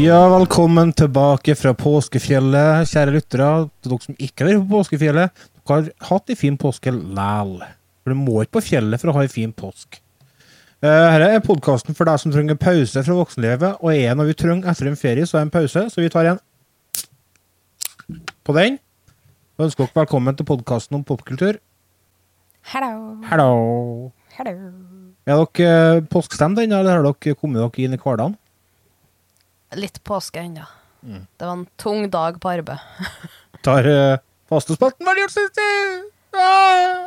Ja, velkommen tilbake fra påskefjellet, kjære lyttere. Til dere som ikke har vært på påskefjellet. Dere har hatt ei en fin påske læl. For du må ikke på fjellet for å ha ei en fin påsk. Dette er podkasten for deg som trenger pause fra voksenlivet, og er når vi trenger etter en ferie, så er det en pause. Så vi tar en på den. Og ønsker dere velkommen til podkasten om popkultur. Hello. Hallo. Hello. Er dere påskstemt påskestemt ennå, eller har dere kommet dere inn i hverdagen? Litt påske ennå. Mm. Det var en tung dag på arbeid. Tar uh, fastespalten vel gjort sist ah!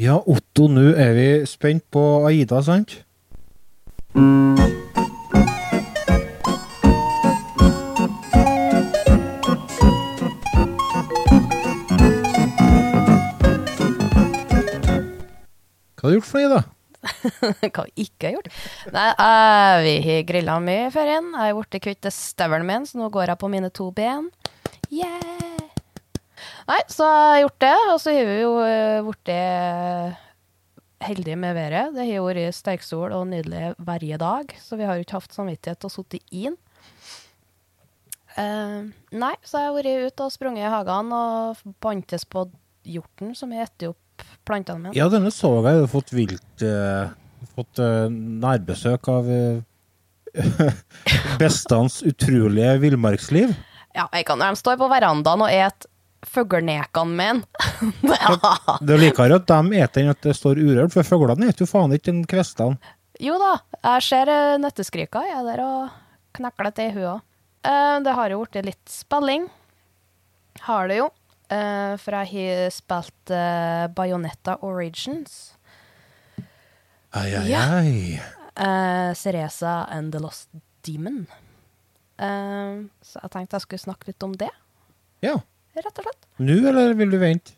Ja, Otto, nå er vi spent på Aida, sant? Hva har du gjort for Aida? Hva vi ikke har gjort? Nei, eh, vi har grilla mye i ferien. Jeg har blitt kvitt støvelen min, så nå går jeg på mine to ben. Yeah! Nei, så jeg har gjort det, og så har vi jo eh, blitt heldige med været. Det har jo vært sterksol og nydelig hver dag, så vi har jo ikke hatt samvittighet til å sitte inn. Uh, nei, så jeg har vært ute og sprunget i hagene og bantes på hjorten, som har spist opp plantene mine. Ja, denne så jeg. Du har fått vilt uh, Fått uh, nærbesøk av uh, bestans utrolige villmarksliv. Ja, jeg kan, de står på verandaen og et fuglenekene mine. ja. Det er likere at de eter enn at det står urørt, for fuglene eter jo faen ikke den kvestene. Jo da, jeg ser eh, nøtteskrika, jeg er der og knekler til i huet. òg. det har jo blitt litt spilling. Har det jo. Eh, for jeg har spilt Bajonetta Bayonetta Origins. Ai, ai, Ja. ai. Eh, Cereza and the Lost Demon. Eh, så jeg tenkte jeg skulle snakke litt om det, Ja. Rett og slett. Nå, eller vil du vente?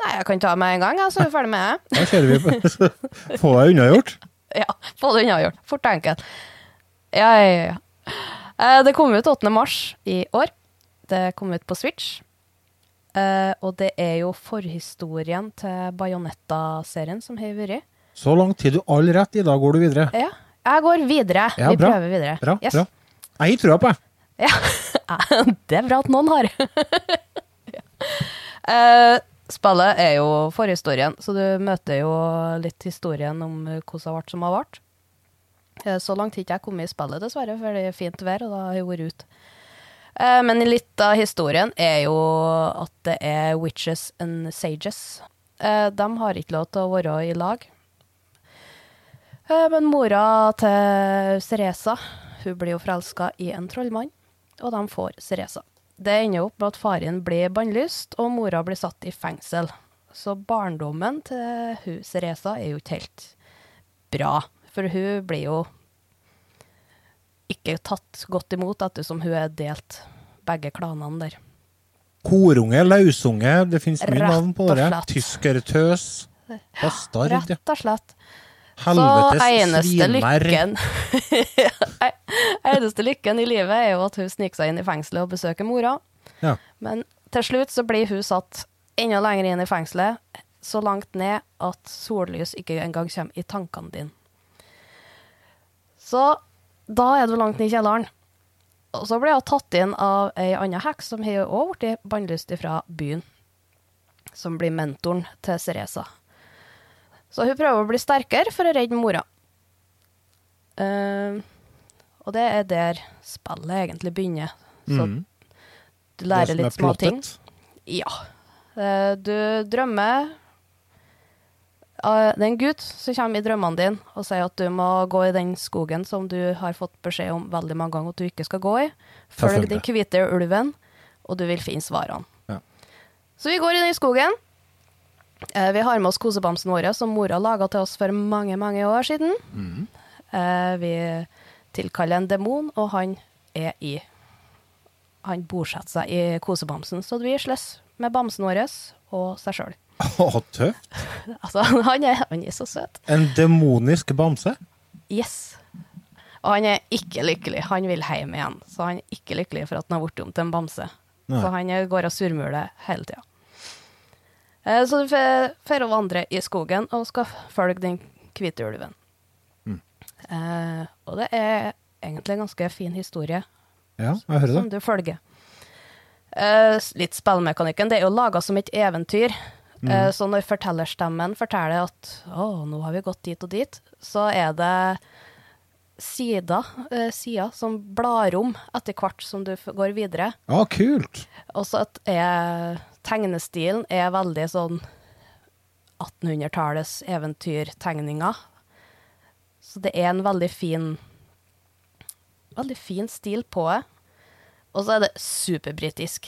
Nei, jeg kan ta meg en gang, jeg, så er vi ferdig med det. Da kjører vi på. Få deg unnagjort. Ja, få det unnagjort. Fort og enkelt. Ja, ja, ja, ja. Eh, Det kom ut 8. mars i år. Det kom ut på Switch. Eh, og det er jo forhistorien til Bajonetta-serien som har vært. Så lang tid du all rett. I dag går du videre. Ja, jeg går videre. Ja, Vi bra. prøver videre. Bra. Yes. bra. Jeg har trua på deg. Ja, det er bra at noen har. Eh, spillet er jo forhistorien, så du møter jo litt historien om hvordan det har vært som har vært. Eh, Så langt har ikke jeg kommet i spillet, dessverre, for det er fint vær, og da har jeg vært ute. Eh, Men litt av historien er jo at det er witches and sages. De har ikke lov til å være i lag. Men mora til Ceresa hun blir jo forelska i en trollmann, og de får Ceresa. Det ender opp med at faren blir bannlyst, og mora blir satt i fengsel. Så barndommen til hun Cereza er jo ikke helt bra, for hun blir jo ikke tatt godt imot ettersom hun er delt begge klanene der. Korunge, lausunge, det finnes mye navn på det. Tyskertøs. Bastard. Rett og slett. Helvetes eneste lykken Eneste lykken i livet er jo at hun sniker seg inn i fengselet og besøker mora. Ja. Men til slutt så blir hun satt enda lenger inn i fengselet, så langt ned at sollys ikke engang kommer i tankene dine. Så da er du langt ned i kjelleren. Og så blir hun tatt inn av ei anna heks som har òg blitt bannlyst fra byen. Som blir mentoren til Ceresa. Så hun prøver å bli sterkere for å redde mora. Uh, og det er der spillet egentlig begynner. Så mm. du lærer er litt små ting. Ja. Uh, du drømmer uh, Det er en gutt som kommer i drømmene dine og sier at du må gå i den skogen som du har fått beskjed om veldig mange ganger at du ikke skal gå i. Følg den hvite ulven, og du vil finne svarene. Ja. Så vi går i den skogen. Eh, vi har med oss kosebamsen vår, som mora laga til oss for mange, mange år siden. Mm. Eh, vi tilkaller en demon, og han er i Han bosetter seg i kosebamsen, så vi slåss med bamsen vår og seg sjøl. Å, tøft. Altså, han er, han er så søt. En demonisk bamse. Yes. Og han er ikke lykkelig. Han vil hjem igjen, så han er ikke lykkelig for at han har blitt om til en bamse. Nei. Så han går og surmuler hele tida. Eh, Så du får vandre i skogen og skal følge den hvite ulven. Mm. Eh, og det er egentlig en ganske fin historie Ja, jeg hører som du følger. Eh, litt spillmekanikken. Det er jo laga som et eventyr. Mm. Eh, så når fortellerstemmen forteller at å, nå har vi gått dit og dit, så er det sider, eh, sider som blar om etter hvert som du går videre. Ja, kult. Og så at er, tegnestilen er veldig sånn 1800-tallets eventyrtegninger. Så det er en veldig fin Veldig fin stil på det. Og så er det superbritisk.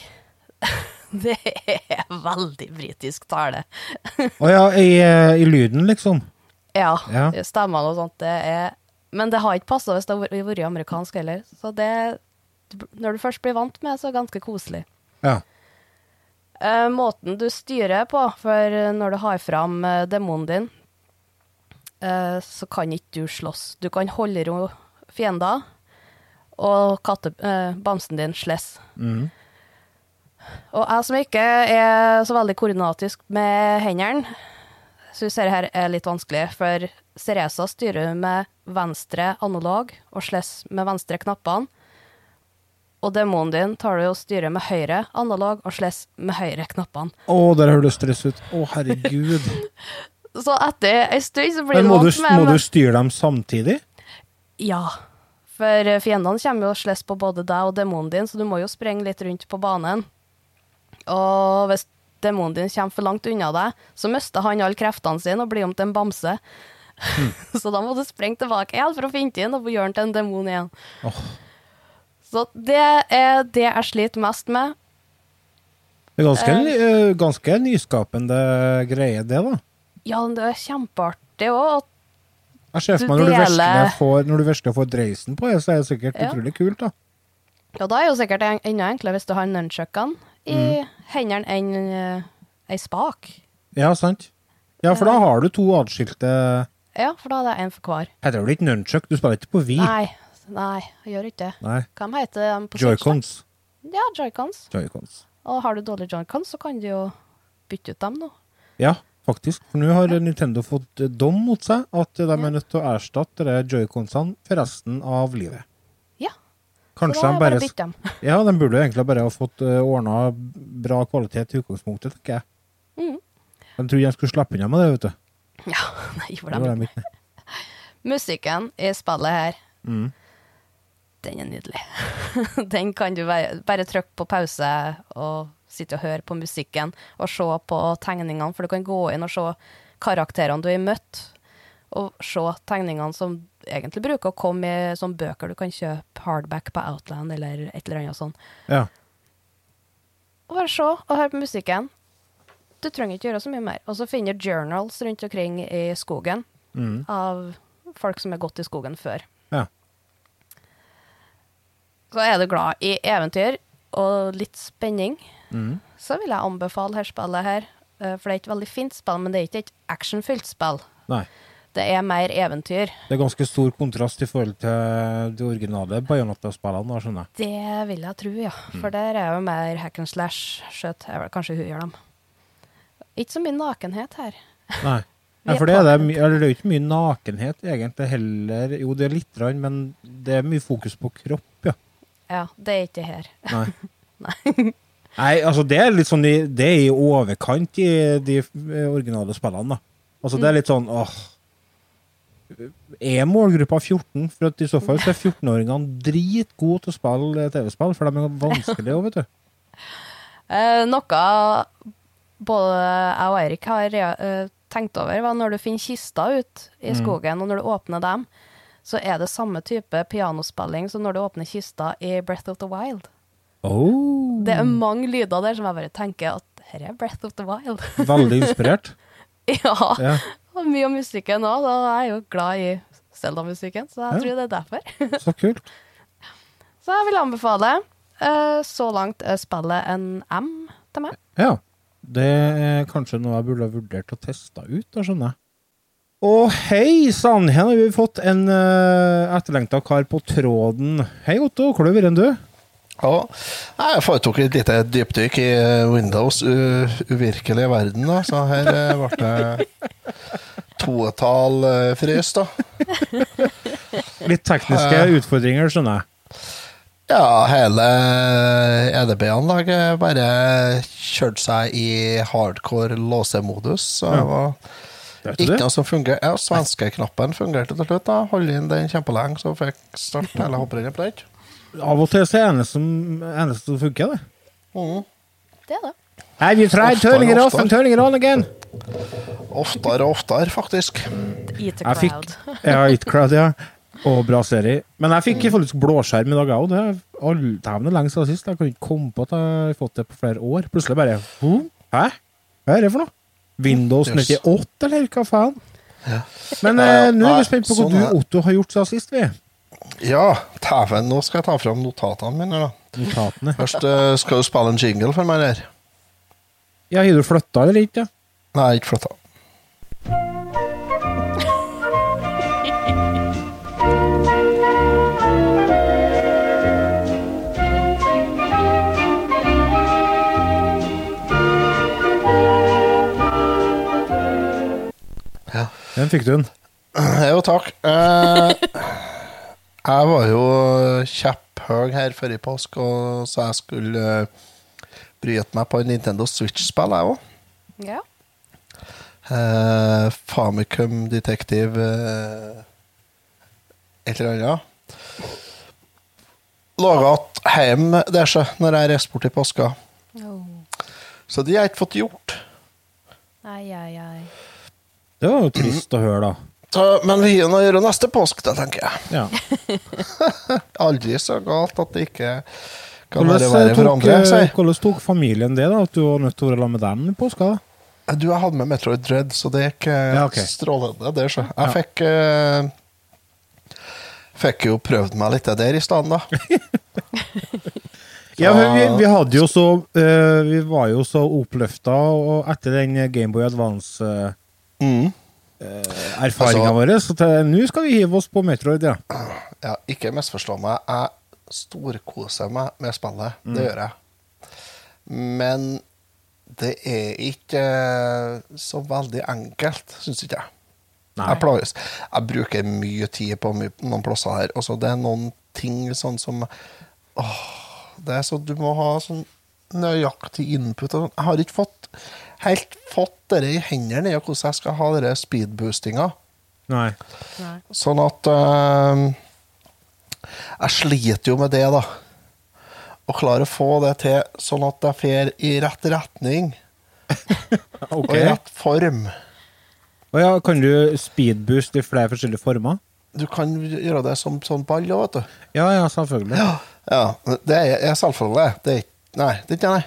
det er veldig britisk tale. Å ja, i, eh, i lyden, liksom. Ja, Ja. stemmene og sånt, det er Men det har ikke passa hvis det har vært- vært amerikansk heller. Så det Når du først blir vant med det, så er det ganske koselig. Ja. Eh, måten du styrer på, for når du har fram uh, demonen din, uh, så kan ikke du slåss. Du kan holde ro fiender, og katte, eh, bamsen din slåss. Mm. Og jeg som ikke er så veldig koordinatisk med hendene, syns dette her er litt vanskelig, for Ceresa styrer med venstre analog og slåss med venstre knappene. Og demonen din tar du og styrer med høyre analog og slåss med høyre knappene. Å, der høres det stress ut. Å, herregud. Så etter ei stund så blir Men du, vant med må du styre dem samtidig? Ja. For fiendene kommer jo og slåss på både deg og demonen din, så du må jo sprenge litt rundt på banen. Og hvis demonen din kommer for langt unna deg, så mister han alle kreftene sine og blir om til en bamse. så da må du sprenge tilbake igjen for å finne inn og gjøre den til en demon igjen. Åh. Så det er det jeg sliter mest med. Det er ganske, uh, ganske nyskapende greie, det, da. Ja, men det er kjempeartig òg. Jeg ser for meg når du, virkelig får, når du virkelig får dreisen på det, så er det sikkert Ja. utrolig kult, da. Ja, da er jo sikkert enda enklere hvis du har nunchuckene i hendene enn uh, ei spak. Ja, sant? Ja, for da har du to atskilte Ja, for da er det en for hver. Heter det ikke nunchuck? Du spiller ikke på vi? Nei, nei, jeg gjør ikke det. Nei. Hva heter de på? Joycons. Ja, joycons. Joycons. Og har du dårlige joycons, så kan du jo bytte ut dem nå. Ja, faktisk. For nå har Nintendo fått eh, dom mot seg at de er nødt til å erstatte de joyconsene for resten av livet. Ja. Kanskje så da de jeg bare bare bytte dem. Ja, de burde egentlig bare ha fått uh, ordna bra kvalitet i utgangspunktet, tenker jeg. Mhm. De trodde de skulle slippe unna med det, vet du. Ja, nei, for Det dem. de ikke. Musikken i spillet her, Mm. Den er nydelig. den kan du bare, bare trykke på pause og sitte og høre på musikken og se på tegningene, for du kan gå inn og se karakterene du har møtt, og se tegningene som egentlig bruker å komme i sånne bøker du kan kjøpe hardback på Outland eller et eller annet sånt. Ja. Og bare se og høre på musikken. Du trenger ikke gjøre så mye mer. Og så finner du journals rundt omkring i skogen Mm. av folk som har gått i skogen før. Ja. Så er du glad i eventyr og litt spenning, Mm. så vil jeg anbefale her spillet her. Eh, For det er et veldig fint spill, men det er ikke et actionfylt spill. Nei. Det er mer eventyr. Det er ganske stor kontrast i forhold til de originale Bayonetta-spillene, da, skjønner jeg. Det vil jeg tro, ja. Mm. For der er jo mer hack and slash. Skjøt kanskje hun gjør dem. Ikke så mye nakenhet her. Nei. Er for det er, det, er jo ikke mye nakenhet, egentlig, heller. Jo, det er litt, men det er mye fokus på kropp, ja. Ja, det er ikke det her. Nei. Nei, altså det er litt sånn i, Det er i overkant i de eh, originale spillene, da. Altså det er litt sånn åh er målgruppa 14? For at i så fall så er 14-åringene dritgode til å spille TV-spill, for de er vanskelige òg, vet du. Eh, noe både jeg og Eirik har eh, tenkt over, var når du finner kister ut i skogen, og når du åpner dem, så er det samme type pianospilling som når du åpner kista i Breath of the Wild. Oh, Det er mange lyder der som jeg bare tenker at her er Breath of the Wild. veldig inspirert. ja, Ja. og mye av musikken òg. Jeg er jo glad i Zelda-musikken, så jeg Ja. tror det er derfor. Så kult. Så jeg vil anbefale. eh, så langt er spillet en M til meg. Ja. Det er kanskje noe jeg burde ha vurdert å teste ut, da skjønner jeg. Og hei sann, her har vi fått en uh, etterlengta kar på tråden. Hei Otto, hvor har du vært du? Ja, jeg foretok et lite dypdykk i Windows' u uvirkelige verden, da. Så her uh, ble det toetall uh, frys, da. Litt tekniske utfordringer, skjønner jeg. Ja, hele EDB-anlaget bare kjørte seg i hardcore låsemodus. Så det var ikke noe som fungerte. Ja, svenskeknappen fungerte til slutt. da Holde inn den kjempelenge, så fikk start hele hopprennet på den. Av og til så er det eneste som, eneste som funker, det. Mm. Det er det. Have you tried Oftere, turning it off and turning it on again? Oftere og oftere, faktisk. Eat a fikk crowd. Ja, eat Crowd, ja. Og bra serie. Men jeg fikk faktisk blåskjerm i dag òg. Det er all- dæven, det er lenge siden sist. Jeg kan ikke komme på at jeg har fått det på flere år. Plutselig bare «Hm? Hæ? Hva er det for noe? Windows 98, eller hva faen? Men eh, nå er vi spent på hva sånn du, Otto, har gjort siden sist, vi. Ja, tæven. nå skal jeg ta fram notatene mine. da Notatene. Først eh, skal du spille en jingle for meg, der. Ja, har du flytta eller ikke? Nei, ikke flytta. Den fikk du den. Jo, takk. Eh, jeg var jo kjepphøy her før i påsk, og så jeg skulle uh, bryte meg på en Nintendo Switch-spill, jeg òg. Ja. Uh, Famicom Detective eh, et eller annet. Laga hjem der, så, når jeg reiste bort i påska. Oh. Så det har jeg ikke fått gjort. Ai, ai, ai. Det var jo trist å høre, da. Ta, men vi har noe å gjøre neste påske, da, tenker jeg. Ja. Aldri så galt at det ikke kan Hvordan, være for andre. hvordan tok familien det, da? At du var nødt til å være sammen med dem i påska? da? Du, jeg hadde med Metroid Dread, så det gikk eh, Ja, okay. strålende. Det, så. Jeg Ja. fikk uh, Fikk jo prøvd meg litt der i stedet, da. Ja, men vi, vi hadde jo så uh, Vi var jo så oppløfta etter den Gameboy Advance-erfaringa Mm. Altså- vår, så til- nå skal vi hive oss på Metroid, ja. Ja, ikke misforstå meg. Jeg storkoser meg med spillet. Mm. Det gjør jeg. Men det er ikke eh, så veldig enkelt, syns ikke jeg. Jeg. Jeg bruker mye tid på my noen plasser her. Også det er noen ting sånn som åh, Det er så Du må ha sånn nøyaktig input. Sånn. jeg har ikke fått helt fått det i hendene i hvordan jeg skal ha den speedboostinga. Nei. Nei. Sånn at eh, Jeg sliter jo med det, da. Å klare å få det til sånn at jeg fer i rett retning okay. og i rett form. Og ja, kan du speedboost i flere forskjellige former? Du kan gjøre det som sånn ball òg, vet du. Ja, ja, selvfølgelig. Ja, det er, er selvfølgelig det. er Nei, det er ikke nei.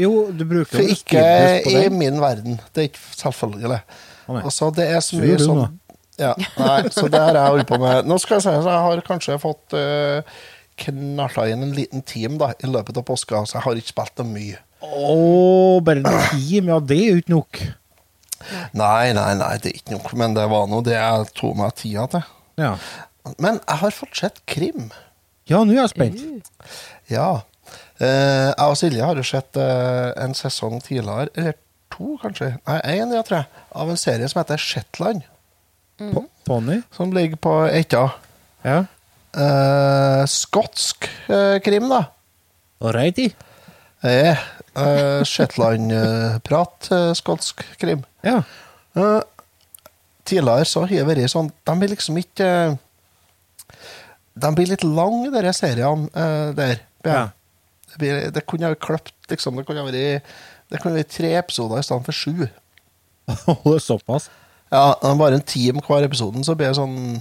Jo, du bruker For ikke på i den. min verden. Det er ikke selvfølgelig. Altså, det er så mye sånn nå? ja, Nei, så det har jeg holdt på med. Nå skal jeg si at jeg har kanskje fått uh, knarta inn en liten team da, i løpet av påska, så jeg har ikke spilt det mye. Å, bare en team? Ja, det er jo ikke nok. Nei, nei, nei, det er ikke nok. men det var nå det jeg tok meg tida til. Ja, Men jeg har fortsatt krim. ja nå er jeg spent. Ja. Eh, jeg og Silje har jo sett eh, en sesong tidligere, eller to kanskje, nei, én, ja, tror jeg, av en serie som heter Shetland, Mm. Pony? som ligger på Etta. Ja. Eh, skotsk eh, krim, da. Alrighty. Eh, eh, Shetland-prat, eh, skotsk krim. Ja. Eh, tidligere så har det vært sånn De blir liksom ikke De blir litt lange, de seriene der. Ja. Det, blir, det kunne jeg kløpt, liksom. Det kunne vært, det kunne vært tre episoder i stedet for sju. det er såpass. Ja, bare en time hver episoden, så blir det sånn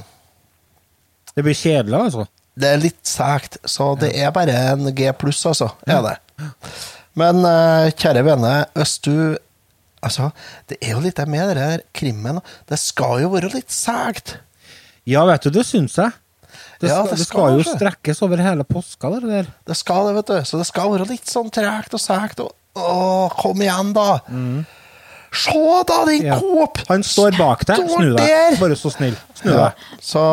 Det blir kjedelig, altså. Det er litt sækt, så det er bare en G pluss, altså. Er det. Men eh, kjære vene, hvis du Altså, det er jo litt det med det der krimmen. Det skal jo være litt sækt. Ja, vet du, det syns jeg. Det, Ja, skal, det det skal jo strekkes over hele påska, det der. Det skal det, vet du. Så det skal være litt sånn tregt og sækt. Og, å, kom igjen, da! Se, da, din Mm. Ja. Coop! Han står bak deg. Snu deg. Bare så snill. Snu Ja. deg. Så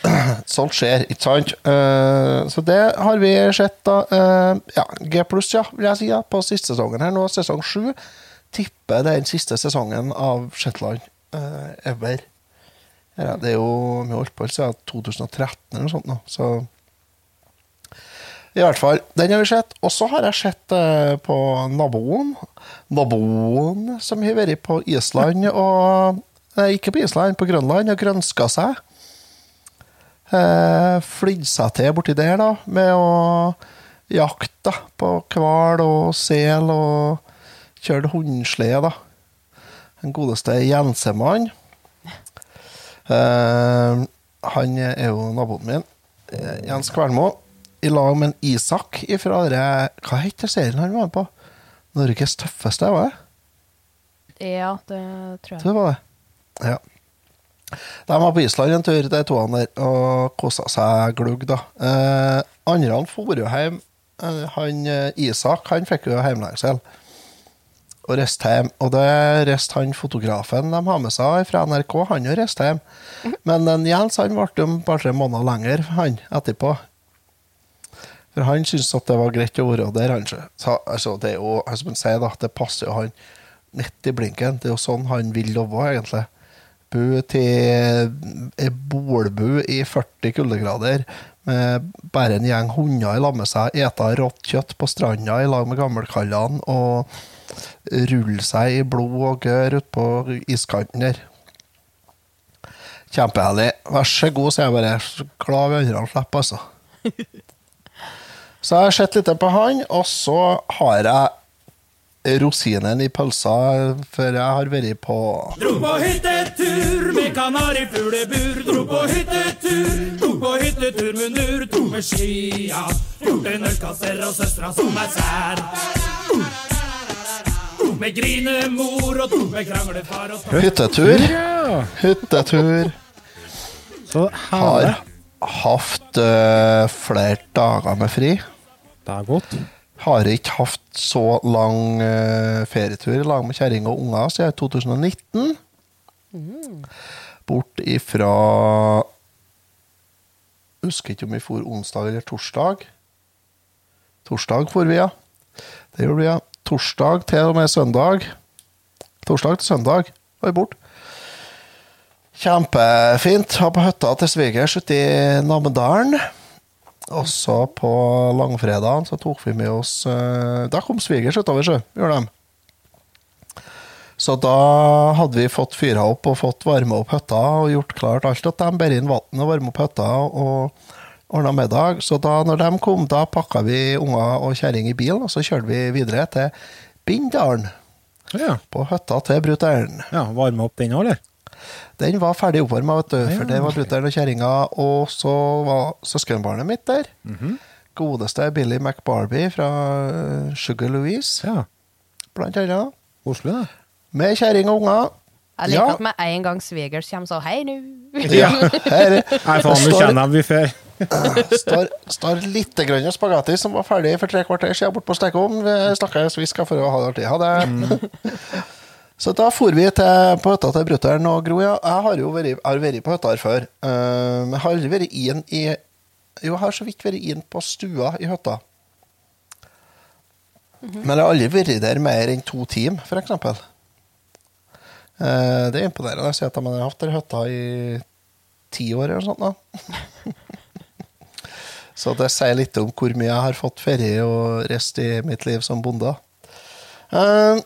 Sånt skjer, ikke sant? Uh, så det har vi sett, da. Uh, ja, G pluss, ja, vil jeg si, ja, på siste sesongen her nå. Sesong sju. Tipper er den siste sesongen av Shetland uh, ever. Ja, det er jo Vi har holdt på siden 2013 eller noe sånt nå, så I hvert fall, den har vi sett. Og så har jeg sett eh, på naboen. Naboen som har vært på Island og Nei, ikke på Island, på Grønland og grønska seg. Eh, Flydd seg til borti der, da, med å jakte på hval og sel og kjørte hundeslede, da. Den godeste Jensemann. Eh, han er jo naboen min, eh, Jens Kvernmo, i lag med en Isak ifra dere, Hva heter serien han var på? Norges tøffeste, var det? Ja, det tror jeg. Det var det. Ja. De var på Island en tur, de to der, og kosa seg glugg, da. Eh, andre for jo hjem. Eh, han Isak han fikk jo hjemlengsel og reiste hjem. Og det reiste han fotografen de har med seg fra NRK, han jo reiste hjem. Men den Jens han ble jo bare tre måneder lenger, han, etterpå. For han syntes at det var greit å være der, han. så- Så, altså, det er jo, som han sier, da, det passer jo han midt i blinken. Det er jo sånn han vil leve, egentlig. Bo til ei bolbu i 40 kuldegrader med bare en gjeng hunder i lag med seg, ete rått kjøtt på stranda i lag med gammelkallene og rulle seg i blod og gørr utpå iskanten der. Kjempeherlig. Vær så god, sier jeg bare. Så Glad vi andre slipper, altså. Så jeg har sett litt på han, og så har jeg rosinen i pølsa, før jeg har vært på Dro på hyttetur med kanarifuglebur. Dro på hyttetur, dro på hyttetur med nur. Dro med skia, fjorten ølkasser og søstera som er sær. Med grinemor og to med kranglefar og hyttetur. Ja. Hyttetur. Så Har hatt uh, flere dager med fri. Det er godt. Har ikke hatt så lang uh, ferietur i lag med kjerring og unger siden 2019. Bort ifra Husker ikke om vi for onsdag eller torsdag. Torsdag for vi, ja. Det gjorde vi, ja. Torsdag til og med søndag. Torsdag til søndag var vi borte. Kjempefint. Var på hytta til svigers ute i Namedalen. Også på langfredagen så tok vi med oss eh, Da kom svigers utover, sjø. Gjorde de. Så da hadde vi fått fyra opp og fått varma opp hytta og gjort klart alt At de bærer inn vann og varme opp hytta og ordna middag. Så da når de kom, da pakka vi unger og kjerring i bilen, og så kjørte vi videre til Bindalen. Ja. På hytta til brutter'n. ja varme opp den òg, eller? Den var ferdig oppvarma, vet du. For Ja. det var brutter'n og kjerringa, og så var søskenbarnet mitt der. Mhm. Godeste Billy McBarbie fra eh, Sugar Louise, Ja. blant annet. Oslo, da. Med kjerring og unger. Jeg liker Ja. at med en gang svigers kommer, så hei nå. Ja, her Nei, faen, du kjenner dem vi før. Står, står litt grann spagetti som var ferdig for tre kvarter siden borte på stekeovnen. Snakkes, vi skal for å ha det artig. Ha det. Så da for vi til, på hytta til brutter'n og Gro. Ja. Jeg har jo vært, har vært på hytta her før. Men jeg har aldri vært inn i Jo, jeg har så vidt vært inn på stua i hytta. Men jeg har aldri vært der mer enn to timer, for eksempel. Eh, Det er imponerende. Jeg ser at de har hatt der hytta i ti år eller noe sånt. Så det sier litt om hvor mye jeg har fått ferie og rest i mitt liv som bonde. Eh,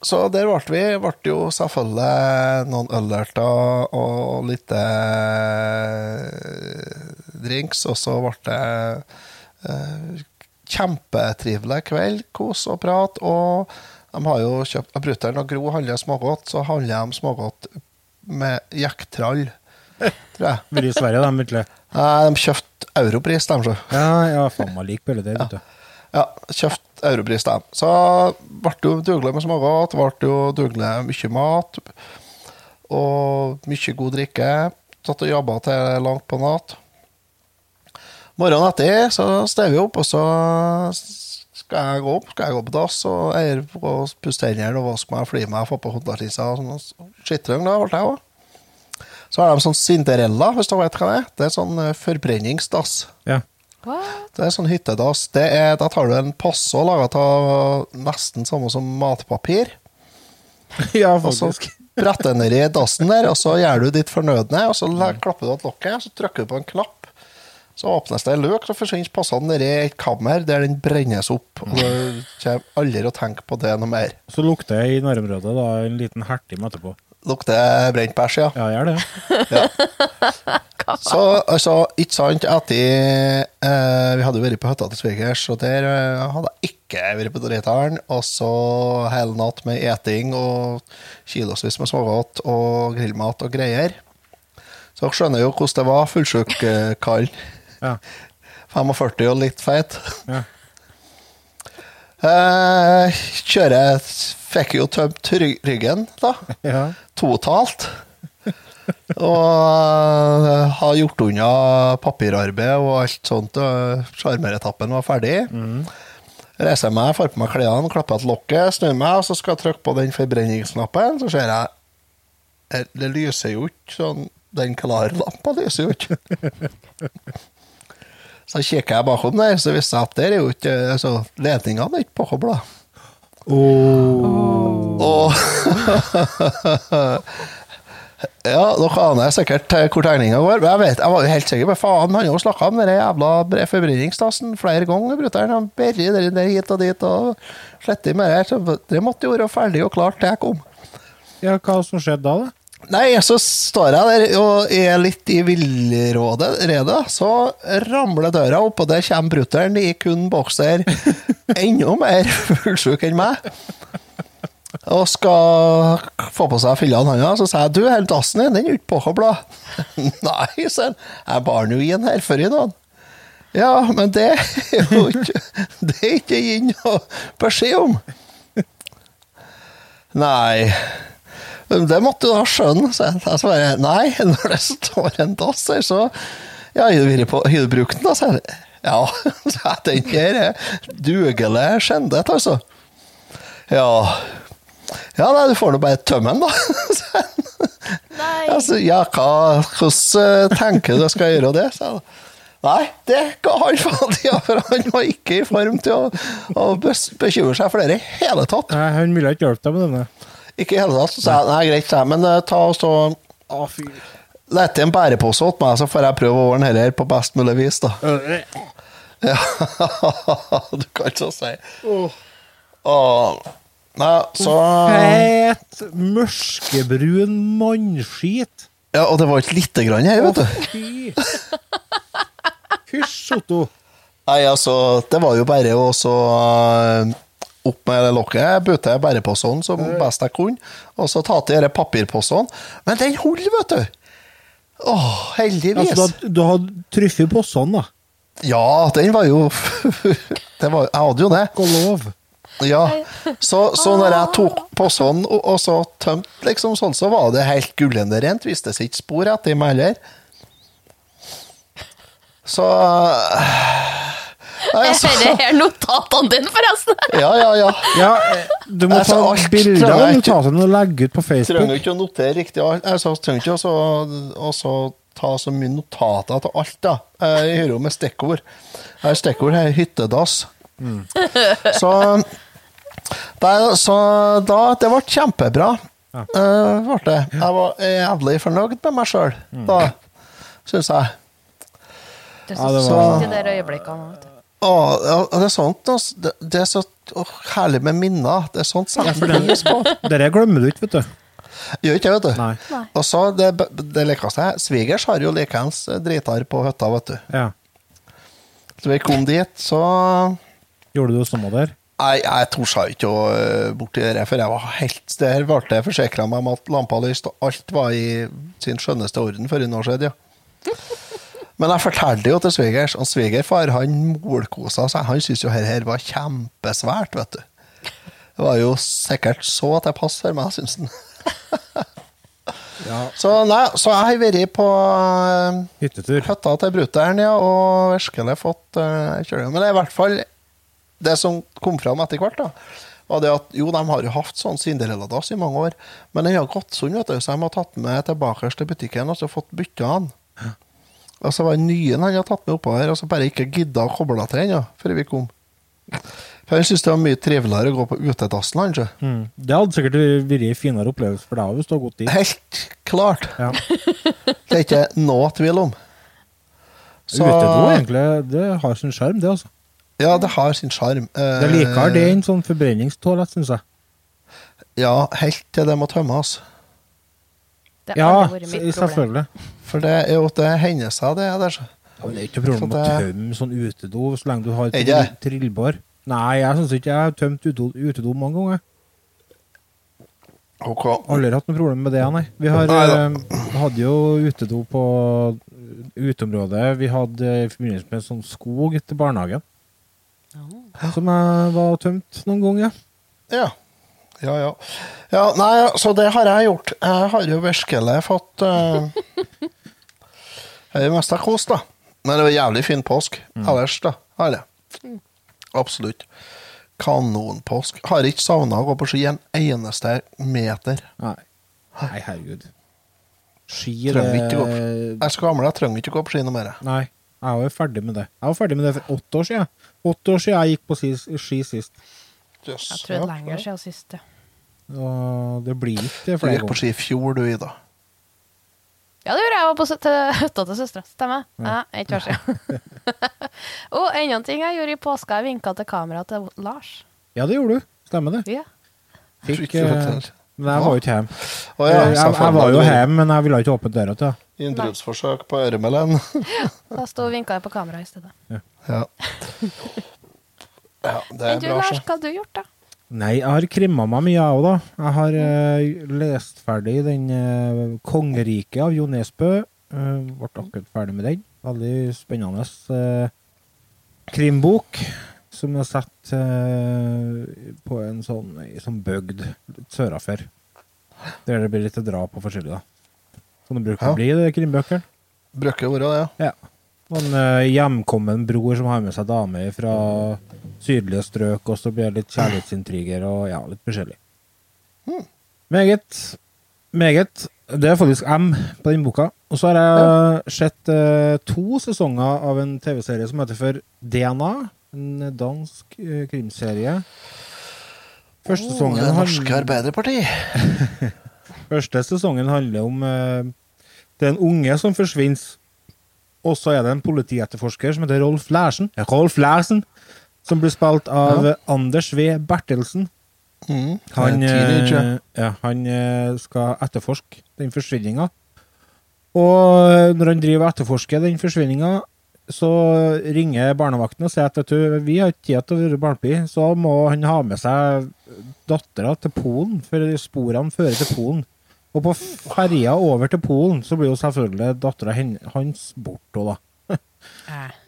så der ble vi. Ble jo selvfølgelig noen ølerter og litt eh, drinks, og så ble det eh, kjempetrivelig kveld, kos og prat. Og de har jo kjøpt Brutter'n og Gro handler smågodt, så handler de smågodt med jekktrall, tror jeg. Blir i Sverige, virkelig. De kjøpte Europris, de, så. Ja, ja, faen meg lik bildet det, vet du. Ja, kjøpt Europris, de. Så ble det jo dugelig med smågodt, ble jo dugelig mye mat. Og mye god drikke. Satt og jobba til langt på natt. Morgenen etter så steg vi opp, og så skal jeg gå opp, skal jeg gå på dass og og pusse tennene og vaske meg, fly meg, få på hodetissa og sånn. Skittrøng, da, ble jeg òg. Så har de sånn Cinderella, hvis du vet hva det er. Det er sånn eh, forbrenningsdass. Ja. What? Det er sånn hyttedass. Det er, da tar du en passe laga av nesten samme som matpapir. ja, Og så faktisk. bretter du nedi dassen der, og så gjør du ditt fornødne. Og så klapper du av lokket, så trykker du på en knapp. Så åpnes det en løk, så forsvinner passene nedi et kammer der den brennes opp. Og du kommer aldri å tenke på det noe mer. Så lukter det i nærområdet da, en liten hertim etterpå. Lukter brent bæsj, ja. Ja, gjør det. Ja. Så altså, ikke sant, etter eh, Vi hadde jo vært på hytta til svigers, og der eh, hadde jeg ikke vært på Dritaren. Og så hele natt med eting og kilosvis med smågodt og grillmat og greier. Så dere skjønner jo hvordan det var. Fullsjuk eh, kall. Ja. 45 og litt feit. Ja. Eh, kjører Fikk jo tømt ryggen, da ja. totalt. Og eh, har gjort unna papirarbeid og alt sånt. Sjarmeretappen var ferdig. Reiser meg, får på meg klærne, klapper til lokket, snur meg, og så skal jeg trykke på den forbrenningsknappen. Så ser jeg eh, Det lyser jo ikke sånn Den klare lampa lyser jo ikke. Så kikker jeg bakom der, så viser jeg at der er jo ikke så Ledningene er ikke påkobla. Og Ja, dere aner sikkert eh, hvor tegninga går. Men jeg vet, jeg var jo helt sikker på faen, han har snakka om den jævla bre- flere ganger. brutter'n. Han berger den der hit og dit og sletter med det. Så Det måtte jo være ferdig og klart til jeg kom. ja, hva som skjedde da, da? Nei, så står jeg der og er litt i villrådet, redet, så ramler døra opp, og der kommer brutter'n i kun bokser, enda mer fullsjuk enn meg. Og skal få på seg fillene hans. Så sier jeg du, hele dassen din, den er ikke påkobla. Nei, sier han. Jeg bar nå inn her før i dag. Ja, men det er jo ikke Det er ikke gitt noe beskjed om. Nei. Men Det måtte du da skjønne, sa jeg. Jeg svarer nei, når det står en dass her, så Ja, har du brukt den, da? sa jeg. Ja, sa jeg. Den her er dugelig skjendet, altså. Ja. Ja, nei, du får nå bare tømme den, da. sa jeg. Nei. Altså, ja, hva, hvordan eh, tenker du jeg skal gjøre det? sa jeg. Nei, det ga han faen i, for han var ikke i form til å, å bekymre seg for det i hele tatt. Nei, han ville ikke hjelpe deg med denne. Ikke tatt. Så sa jeg nei, greit, sa jeg, men eh, ta og så Å, fy. En bærepose åt meg, så får jeg prøve å ordne dette her på best mulig vis, da. Ja, du kan ikke si. Åh. Nei, så Fet, mørkebrun mannskit. Ja, og det var ikke lite grann her, vet du. Fy. Hysj, Otto. Nei, altså, det var jo bare å så eh, opp med det lokket, Jeg bøtte bare på sånn som best jeg kunne, og så ta til disse papirposene. Men den holder, vet du. Åh, heldigvis. Altså, du, hadde truffet sånn, da. Ja, den var jo det var, Jeg hadde jo det. Og lov. Ja. Så, så når jeg tok posen og, og så tømte liksom sånn, så var det helt gullende rent. Viste seg ikke spor etter meg heller. Så Nei, Er altså, dette her notatene dine, forresten? Ja, ja, ja. Ja, eh, du må Altså, ta bilder av notatene og legge ut på Trenger ikke å notere riktig alt. Altså, trenger ikke også, også ta så mye notater til alt, da. Jeg hører jo med stikkord. Jeg har stikkord her, hyttedass. Så, der, så da Det ble kjempebra. Ja. Uh, ble det. Jeg var jævlig fornøyd med meg sjøl, da, syns jeg. Det er Ja, så var- i de øyeblikkene. Å, ja, det er sånt, altså. Det, det er så åh, herlig med minner. Det er sånt setter ja, pris på. Dette glemmer du ikke, vet du. Gjør ikke det, vet du. Nei. Og så det, det likeste jeg Svigers har jo likeens dritar på hytta, vet du. Ja. Så vi kom dit, så Gjorde du det samme der? Nei, jeg torde ikke å øh, borti det, for jeg var helt Der ble jeg forsikra meg om at lampa lyste, og alt var i sin skjønneste orden for en år siden, ja. Men jeg fortalte jo til svigers, og svigerfar han molkosa seg. Han syntes jo her, her var kjempesvært, vet du. Det var jo sikkert så til pass for meg, syns han. Så nei, så jeg har vært på uh, Hyttetur. hytta til brutter'n, ja, og virkelig fått uh, kjøring. Men det er i hvert fall det som kom fram etter hvert, da, var det at jo, de har jo hatt sånn Cinderella-dass i mange år, men den har gått sånn, vet du, så de har tatt med tilbake til butikken og så fått bytta den. Og så var det nye han hadde tatt med oppå her, og så bare ikke gidda å koble til ennå, ja, før vi kom. For Han syntes det var mye triveligere å gå på utedassen, han. Mm. Det hadde sikkert vært en finere opplevelse for deg hvis du hadde gått dit. Helt klart. Ja. Det er ikke noe tvil om. Så- Utedo, egentlig, det har sin sjarm, det, altså. Ja, det har sin sjarm. Det er likere det enn sånn forbrenningstoalett, syns jeg. Ja, helt til det må tømmes. Det Ja, selvfølgelig. For det er jo at det hender seg, det der. Ja, men det er ikke noe problem Så å tømme sånn utedo så lenge du har Er trill- trillbar. Nei, jeg syns ikke jeg har tømt utedo, utedo mange ganger. Ok. Aldri hatt noe problem med det, nei. Vi har, Nei eh, hadde jo utedo på uteområdet. Vi hadde i forbindelse med sånn skog etter barnehagen. Som jeg var tømt noen ganger. Ja. Ja, ja. ja. Nei, så det har jeg gjort. Jeg har jo virkelig fått uh, Jeg er mest av kos, da. Men det var jævlig fin påsk. Ellers, da. Har jeg. Absolutt. Kanonpåsk. Har ikke savna å gå på ski en eneste meter. Nei. Nei, herregud. Ski er det Jeg er så gammel, jeg trenger ikke å gå på ski noe mer. Nei, jeg var jo ferdig med det. Jeg var ferdig med det for åtte år siden. Åtte år siden jeg gikk på ski, sist. Yes. Jeg tror det er lenger siden sist. ja. Og det blir ikke Du gikk på ski i fjor, du, Ida. Ja, det gjorde jeg. Jeg var på til hytta til søstera. Stemmer. Ja, ikke år siden. Og enda en ting jeg gjorde i påska. Jeg vinka til kameraet til Lars. Ja, det gjorde du. Stemmer det. Ja. Fikk, eh, men jeg var jo ikke hjemme. Oh, ja, jeg, jeg, jeg var jo hjemme, men jeg ville ikke åpne døra til henne. Innbruddsforsøk på Øremelen. Da sto og vinka jeg på kameraet i stedet. Ja. ja, det Men er du, bra. Lars, hva har du gjort, da? Nei, jeg har krimma meg mye, jeg òg, da. Jeg har eh, lest ferdig den eh, 'Kongeriket' av Jo Nesbø. Uh, ble akkurat ferdig med den. Veldig spennende eh, krimbok som er satt eh, på en sånn, i sånn bygd litt sørafor. Der det blir litt drap og forskjellig, da. Sånn det bruker Ja. å bli, det krimbøkene. Bruker være det, ja. Ja. En eh, hjemkommen bror som har med seg dame fra sydlige strøk, og så blir det litt kjærlighetsintriger og ja, litt forskjellig. Meget. Meget. Det er faktisk M på den boka. Og så har jeg sett uh, to sesonger av en TV-serie som heter for DNA. En dansk uh, krimserie. Første Oh, sesongen det handler- norske Arbeiderparti. Første sesongen handler om uh, Det er en unge som forsvinner. Og så er det en politietterforsker som heter Rolf Lærsen, Rolf Lærsen som blir spilt av Ja. Anders V. Bertelsen. Mm. Han, Eh, ja, han eh, skal etterforske den forsvinninga. Og når han driver og etterforsker den forsvinninga, så ringer barnevakten og sier at vet du, vi har ikke tid til å være barnepike, så må han ha med seg dattera til Polen, for sporene fører til Polen. Og på ferja over til Polen så blir jo selvfølgelig dattera hans borte, da.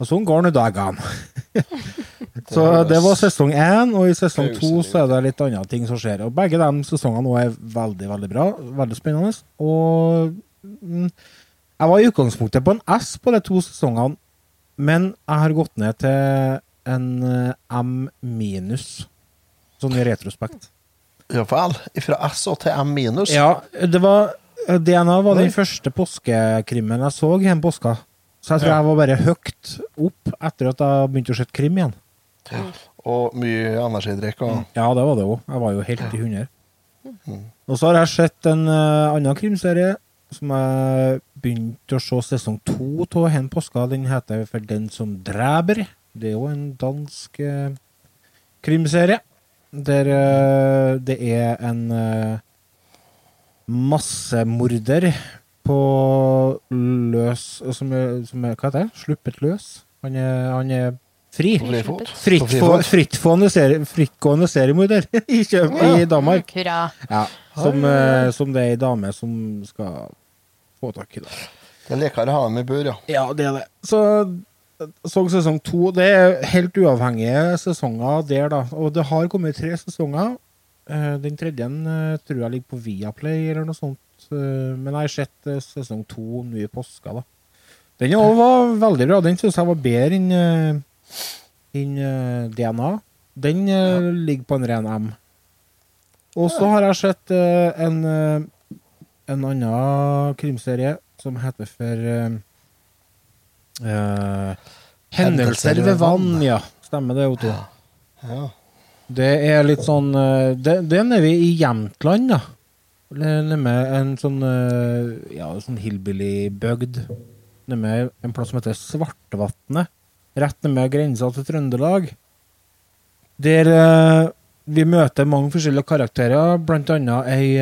Og sånn går nå dagene. så det var sesong én, og i sesong to så er det litt andre ting som skjer. Og begge de sesongene er veldig, veldig bra. Veldig spennende. Og mm, jeg var i utgangspunktet på en S på de to sesongene, men jeg har gått ned til en eh, M minus, sånn i retrospekt. Ja vel. Fra S og til M minus. Ja, det var DNA var den første påskekrimmen jeg så i en påska. Så jeg tror Ja. jeg var bare høyt opp etter at jeg begynte å se krim igjen. Og mye energidrikk. Og... Ja, det var det òg. Jeg var jo helt i hundre. Og så har jeg sett en uh, annen krimserie som jeg begynte å se sesong to av hen påska. Den heter For den som dreper. Det er jo en dansk uh, krimserie der uh, det er en uh, massemorder på løs som er, som er, Hva heter det? Sluppet løs? Han er, han er fri. Frittgående, serie, seriemorder i, Kjøp, i Danmark. Hurra. Ja, som, uh, som det er ei dame som skal få tak i. Det. Det er lekere å ha dem i bur, ja. Ja, det er det. Så så sesong to. Det er helt uavhengige sesonger der, da. Og det har kommet tre sesonger. Eh, Den tredje eh, tror jeg ligger på Viaplay eller noe sånt. Eh, Men jeg har sett sesong to nå i påska, da. Den òg var veldig bra. Den syns jeg var bedre enn eh, DNA. Den ligger på en ren M. Og så har jeg sett en, en annen krimserie som heter for eh, Hendelser ved vann, ja. Stemmer det, Otto. ja. Det er litt sånn eh, Det, det er nede i Jämtland, da. Nede med en sånn eh, Ja, sånn hillbilly-bygd. Nede med en plass som heter Svartevatnet. Rett nede med grensa til Trøndelag. Der vi møter mange forskjellige karakterer, blant annet ei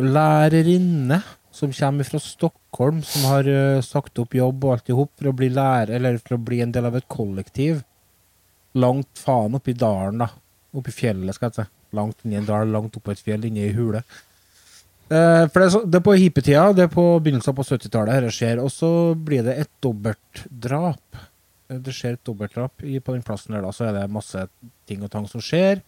lærerinne som kommer fra Stockholm, som har uh, sagt opp jobb og alt i hop for å bli lærer, eller for å bli en del av et kollektiv langt faen oppi dalen, da. Oppi fjellet, skal jeg si. Langt inni en dal, langt oppå et fjell, inni ei hule. Uh, for det er, så, det er på hippetida, det er på begynnelsen på 70-tallet dette skjer, og så blir det et dobbeltdrap. Eh, Det skjer et dobbeltdrap på den plassen der, da, så er det masse ting og tang som skjer.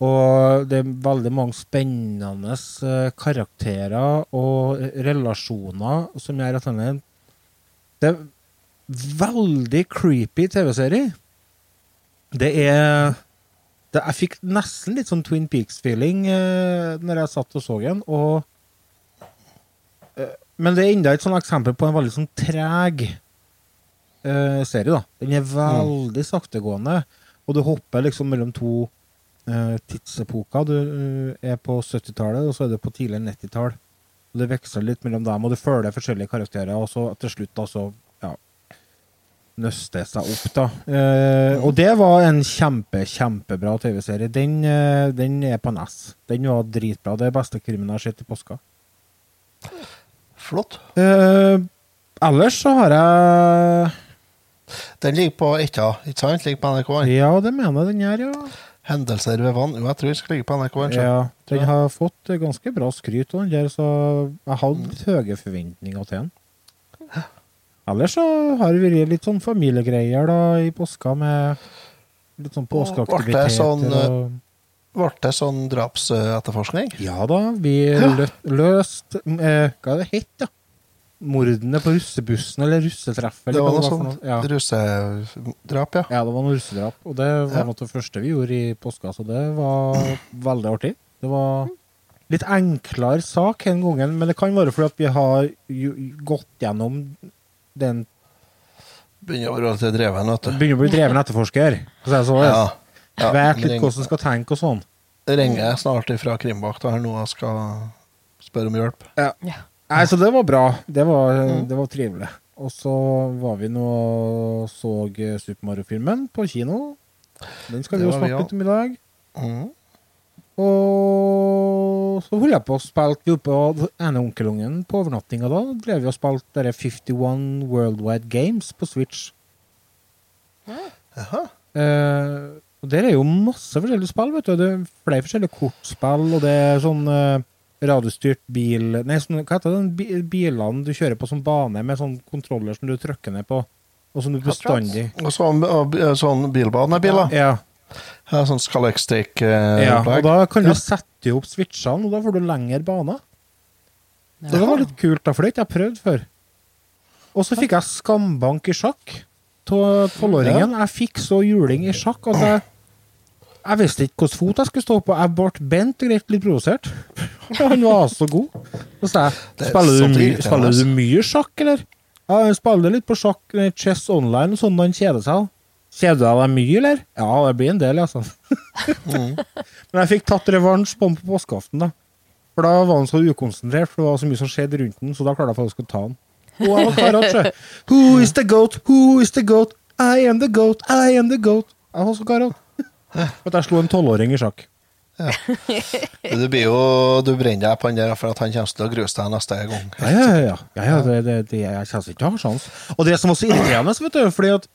Og det er veldig mange spennende eh, karakterer og relasjoner som gjør at denne Det er veldig creepy TV-serie. Det er det, Jeg fikk nesten litt sånn Twin Peaks-feeling eh, når jeg satt og så den. Og, eh, men det er enda et sånn eksempel på en veldig sånn treg eh, serie. da. Den er veldig saktegående, og du hopper liksom mellom to tidsepoker. Du eh, er på 70-tallet, og så er du på tidligere 90-tall. Og Det veksler litt mellom dem, og du følger forskjellige karakterer, og så til slutt da så ja, nøste seg opp, da. Eh, og det var en kjempe, kjempebra TV-serie. Den, eh, den er på NES. Den var dritbra. Det er beste krimmen jeg har sett i påska. Flott. Eh, ellers så har jeg Den ligger på Etta, ikke sant? Ligger på NRK. Ja, det mener jeg den gjør, ja. Hendelser ved vann. Jo, jeg tror den skal ligge på NRK. ja. Den har fått ganske bra skryt, og den der, så jeg hadde litt høye forventninger til den. Ellers så har det vært litt sånn familiegreier da i påska, med litt sånn påskeaktiviteter. sånn, og... Ble det sånn drapsetterforskning? Ja da, vi lø løst eh, Hva er det hett, da? Mordene på russebussen, eller russetreff. Det var noe noe sånt sånn Ja. russedrap, ja. ja, det var noe russedrap. Og det var Ja. noe av det første vi gjorde i påska, så det var veldig artig. Det var litt enklere sak den gangen, men det kan være fordi at vi har gått gjennom den Begynner å bli dreven, vet du. Begynner å bli dreven etterforsker. Så jeg så det. Ja. ja. Vet litt hvordan skal tenke og sånn. ringer snart fra Krimbakta her nå og skal spørre om hjelp. Ja. Nei, så det var bra. Det var, det var trivelig. Og så var vi nå og så Super Mario-filmen på kino. Den skal vi jo snakke litt om i dag. Mm. Og så holdt jeg på å spille vi oppe på ene onkelungen på overnattinga da. Drev vi og spilte 51 Worldwide Games på Switch. Jaha. Eh, og der er jo masse forskjellige spill, vet du. Det er flere forskjellige kortspill, og det er sånn eh, radiostyrt bil Nei, sånn, hva heter det? Den bilene du kjører på som bane, med sånn kontroller som du trykker ned på, og som du bestandig Og sånn, og, sånn bilbanebiler. Ja, Ja, sånn ja. Og da kan du sette opp switchene, og da får du lengre baner. Ja. Det var litt kult, da, for det har ikke jeg prøvd før. Og så fikk jeg skambank i sjakk av tolvåringen. Jeg fikk så juling i sjakk at jeg jeg visste ikke hvilken fot jeg skulle stå på. Jeg ble bent og greit litt provosert. Han var så god. Så sa jeg er spiller du, mye, spiller altså. du mye sjakk, eller? Ja, jeg spiller litt på sjakk, eh, Chess Online, og sånn han kjeder seg. Kjeder du deg mye, eller? Ja, det blir en del, altså. Mm. Men jeg fikk tatt revansj på han på påskeaften, da. For da var han så ukonsentrert, for det var så mye som skjedde rundt den, så da klarte jeg faktisk å ta han. Og jeg var karat. Who is the goat? Who is the goat? I am the goat, I am the goat. Jeg var så karat. At jeg slo en tolvåring i sjakk. Du blir jo Du brenner deg på han der for at han kommer til å gruse deg neste gang. Ja, ja, ja. ja, ja det, det, det, jeg kjenner ikke til å ha sjans. Og det som også er irriterende, vet du, fordi at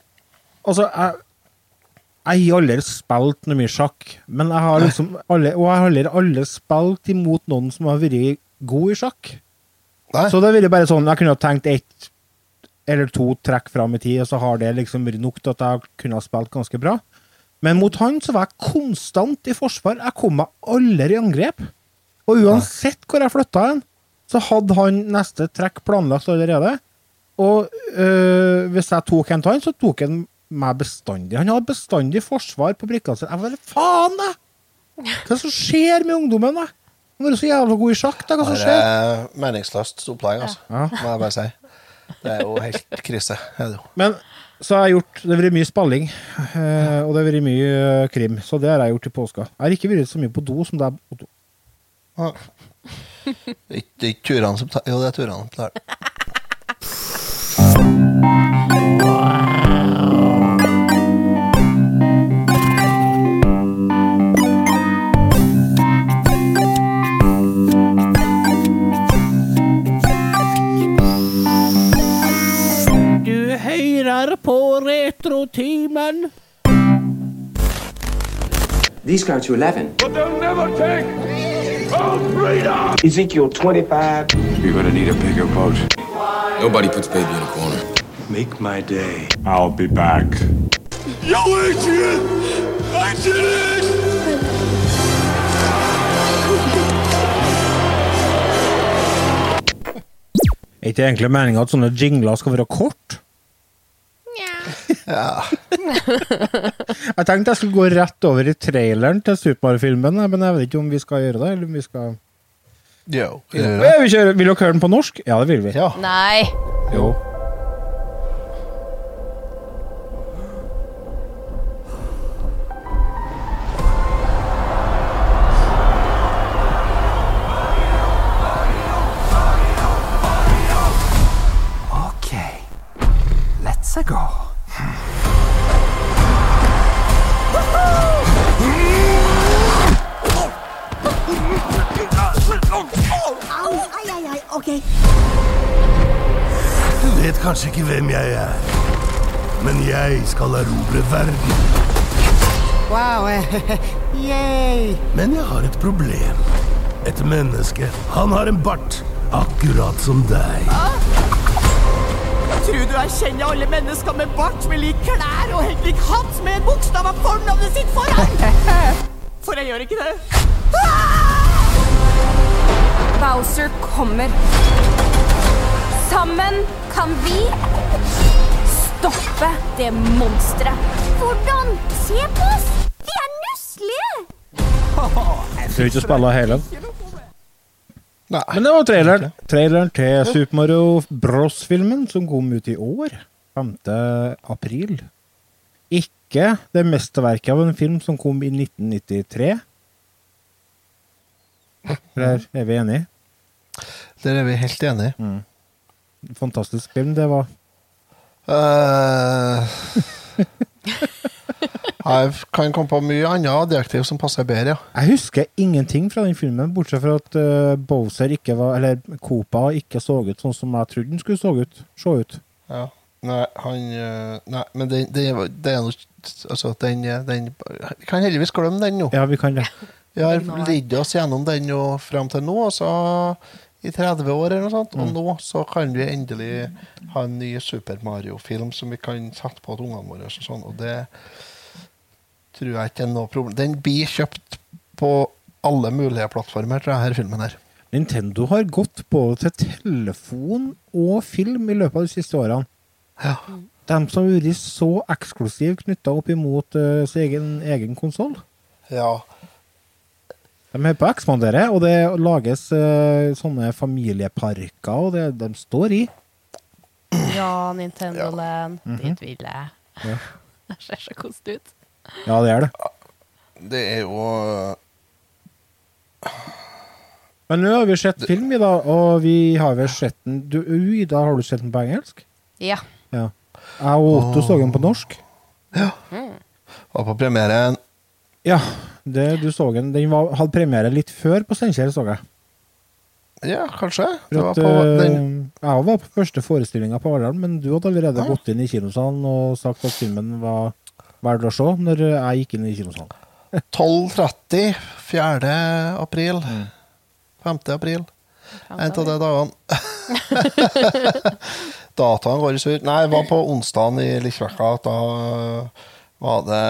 Altså, jeg jeg har aldri spilt noe mye sjakk, men jeg har liksom alle, og jeg har aldri, aldri spilt imot noen som har vært god i sjakk. Nei. Så det vært bare sånn, jeg kunne ha tenkt ett eller to trekk fram i tid, og så har det liksom vært nok til at jeg kunne ha spilt ganske bra. Men mot han så var jeg konstant i forsvar. Jeg kom meg aldri i angrep. Og uansett hvor jeg flytta hen, så hadde han neste trekk planlagt allerede. Og øh, hvis jeg tok en til han, så tok han meg bestandig. Han hadde bestandig forsvar på brikkene sine. Jeg bare faen, da! Hva er det som skjer med ungdommen, da? Han var så jævla god i sjakk, da. Hva som Det skjer? er meningsløst opplegg, altså. Ja. Må jeg bare si. Det er jo helt krise. Er det. Men så har jeg gjort Det har vært mye spilling, eh, og det har vært mye eh, krim. Så det har jeg gjort i påska. Jeg har ikke vært så mye på do som deg. Otto. Ah. Det er er ikke turene som tar Jo, det er turene som tar det. Retrotimen. These go to 11. But they'll never take our freedom! Ezekiel 25. You're gonna need a bigger boat. Nobody puts baby in a corner. Make my day. I'll be back. Yo, Adrian! Adrian! Er ikke egentlig meninga at sånne jingler skal være kort? Ja. Jeg tenkte jeg skulle gå rett over i traileren til Super Mario-filmen, men jeg vet ikke om vi skal gjøre det. eller om vi skal... Jo. Ja, vi kjører. Vil dere høre den på norsk? Ja, det vil vi. Ja. Nei. Jo. Hvem jeg er, men jeg skal erobre verden. Wow. Yay. Men jeg har et problem. Et menneske. Han har en bart, akkurat som deg. Tror du jeg kjenner alle mennesker med bart med lik klær og helt lik hatt med en bokstav av fornavnet sitt foran? For jeg gjør ikke det. Bowser kommer. Sammen kan vi stoppe det monsteret. Hvordan? Se på oss! Vi er nusselige! Skal vi ikke spille hele? Nei. Men det var traileren. Traileren til Super Mario Bros-filmen som kom ut i år. 5. april. Ikke det mesterverket av en film som kom i 1993. Der er vi enige. Der er vi helt enige. Fantastisk film det var. Eh, jeg kan komme på mye annet adjektiv som passer bedre, ja. Jeg husker ingenting fra den filmen, bortsett fra at eh, Bowser ikke var Eller Koopa ikke så ut sånn som jeg trodde den skulle så ut. Se ut. ja. Nei, han eh, Nei, men det, det, er- det er noe Altså, den, den Vi kan heldigvis glemme den nå. Ja, vi kan det. Vi har lidd oss gjennom den jo frem til nå, og altså i 30 år eller noe sånt. Og nå så kan vi endelig ha en ny Super Mario-film som vi kan sette på til ungene våre. Og sånn, og det tror jeg ikke er noe problem. Den blir kjøpt på alle mulige plattformer, tror jeg, her filmen her. Nintendo har gått både til telefon og film i løpet av de siste årene. Ja. De som har vært så eksklusiv knytta opp imot uh, sin egen, egen konsoll. ja. De er på å ekspandere, og det lages uh, sånne familieparker, og det de står i. Ja, Nintendo Land. Dit vil jeg. Ja. Det ser så koselig ut. Ja, det er det. Det er jo Men nå har vi sett film i dag, og vi har vel sett den du, Ida, har du sett den på engelsk? Ja. Ja. Jeg og Otto så den på norsk. Ja, og på premieren. Ja, det, du så den. Den var, hadde premiere litt før på Steinkjer, så jeg. Ja, kanskje. Det For var på eh, den Jeg var på første forestillinga på Arendal, men du hadde allerede Ja. gått inn i kinosalen og sagt at filmen var verdt å se, når jeg gikk inn i kinosalen. 12.30 4. april. Mm. 5. april. En av de dagene. Dataen går i surr. Nei, jeg var på onsdagen i Likkjevekka. Da var det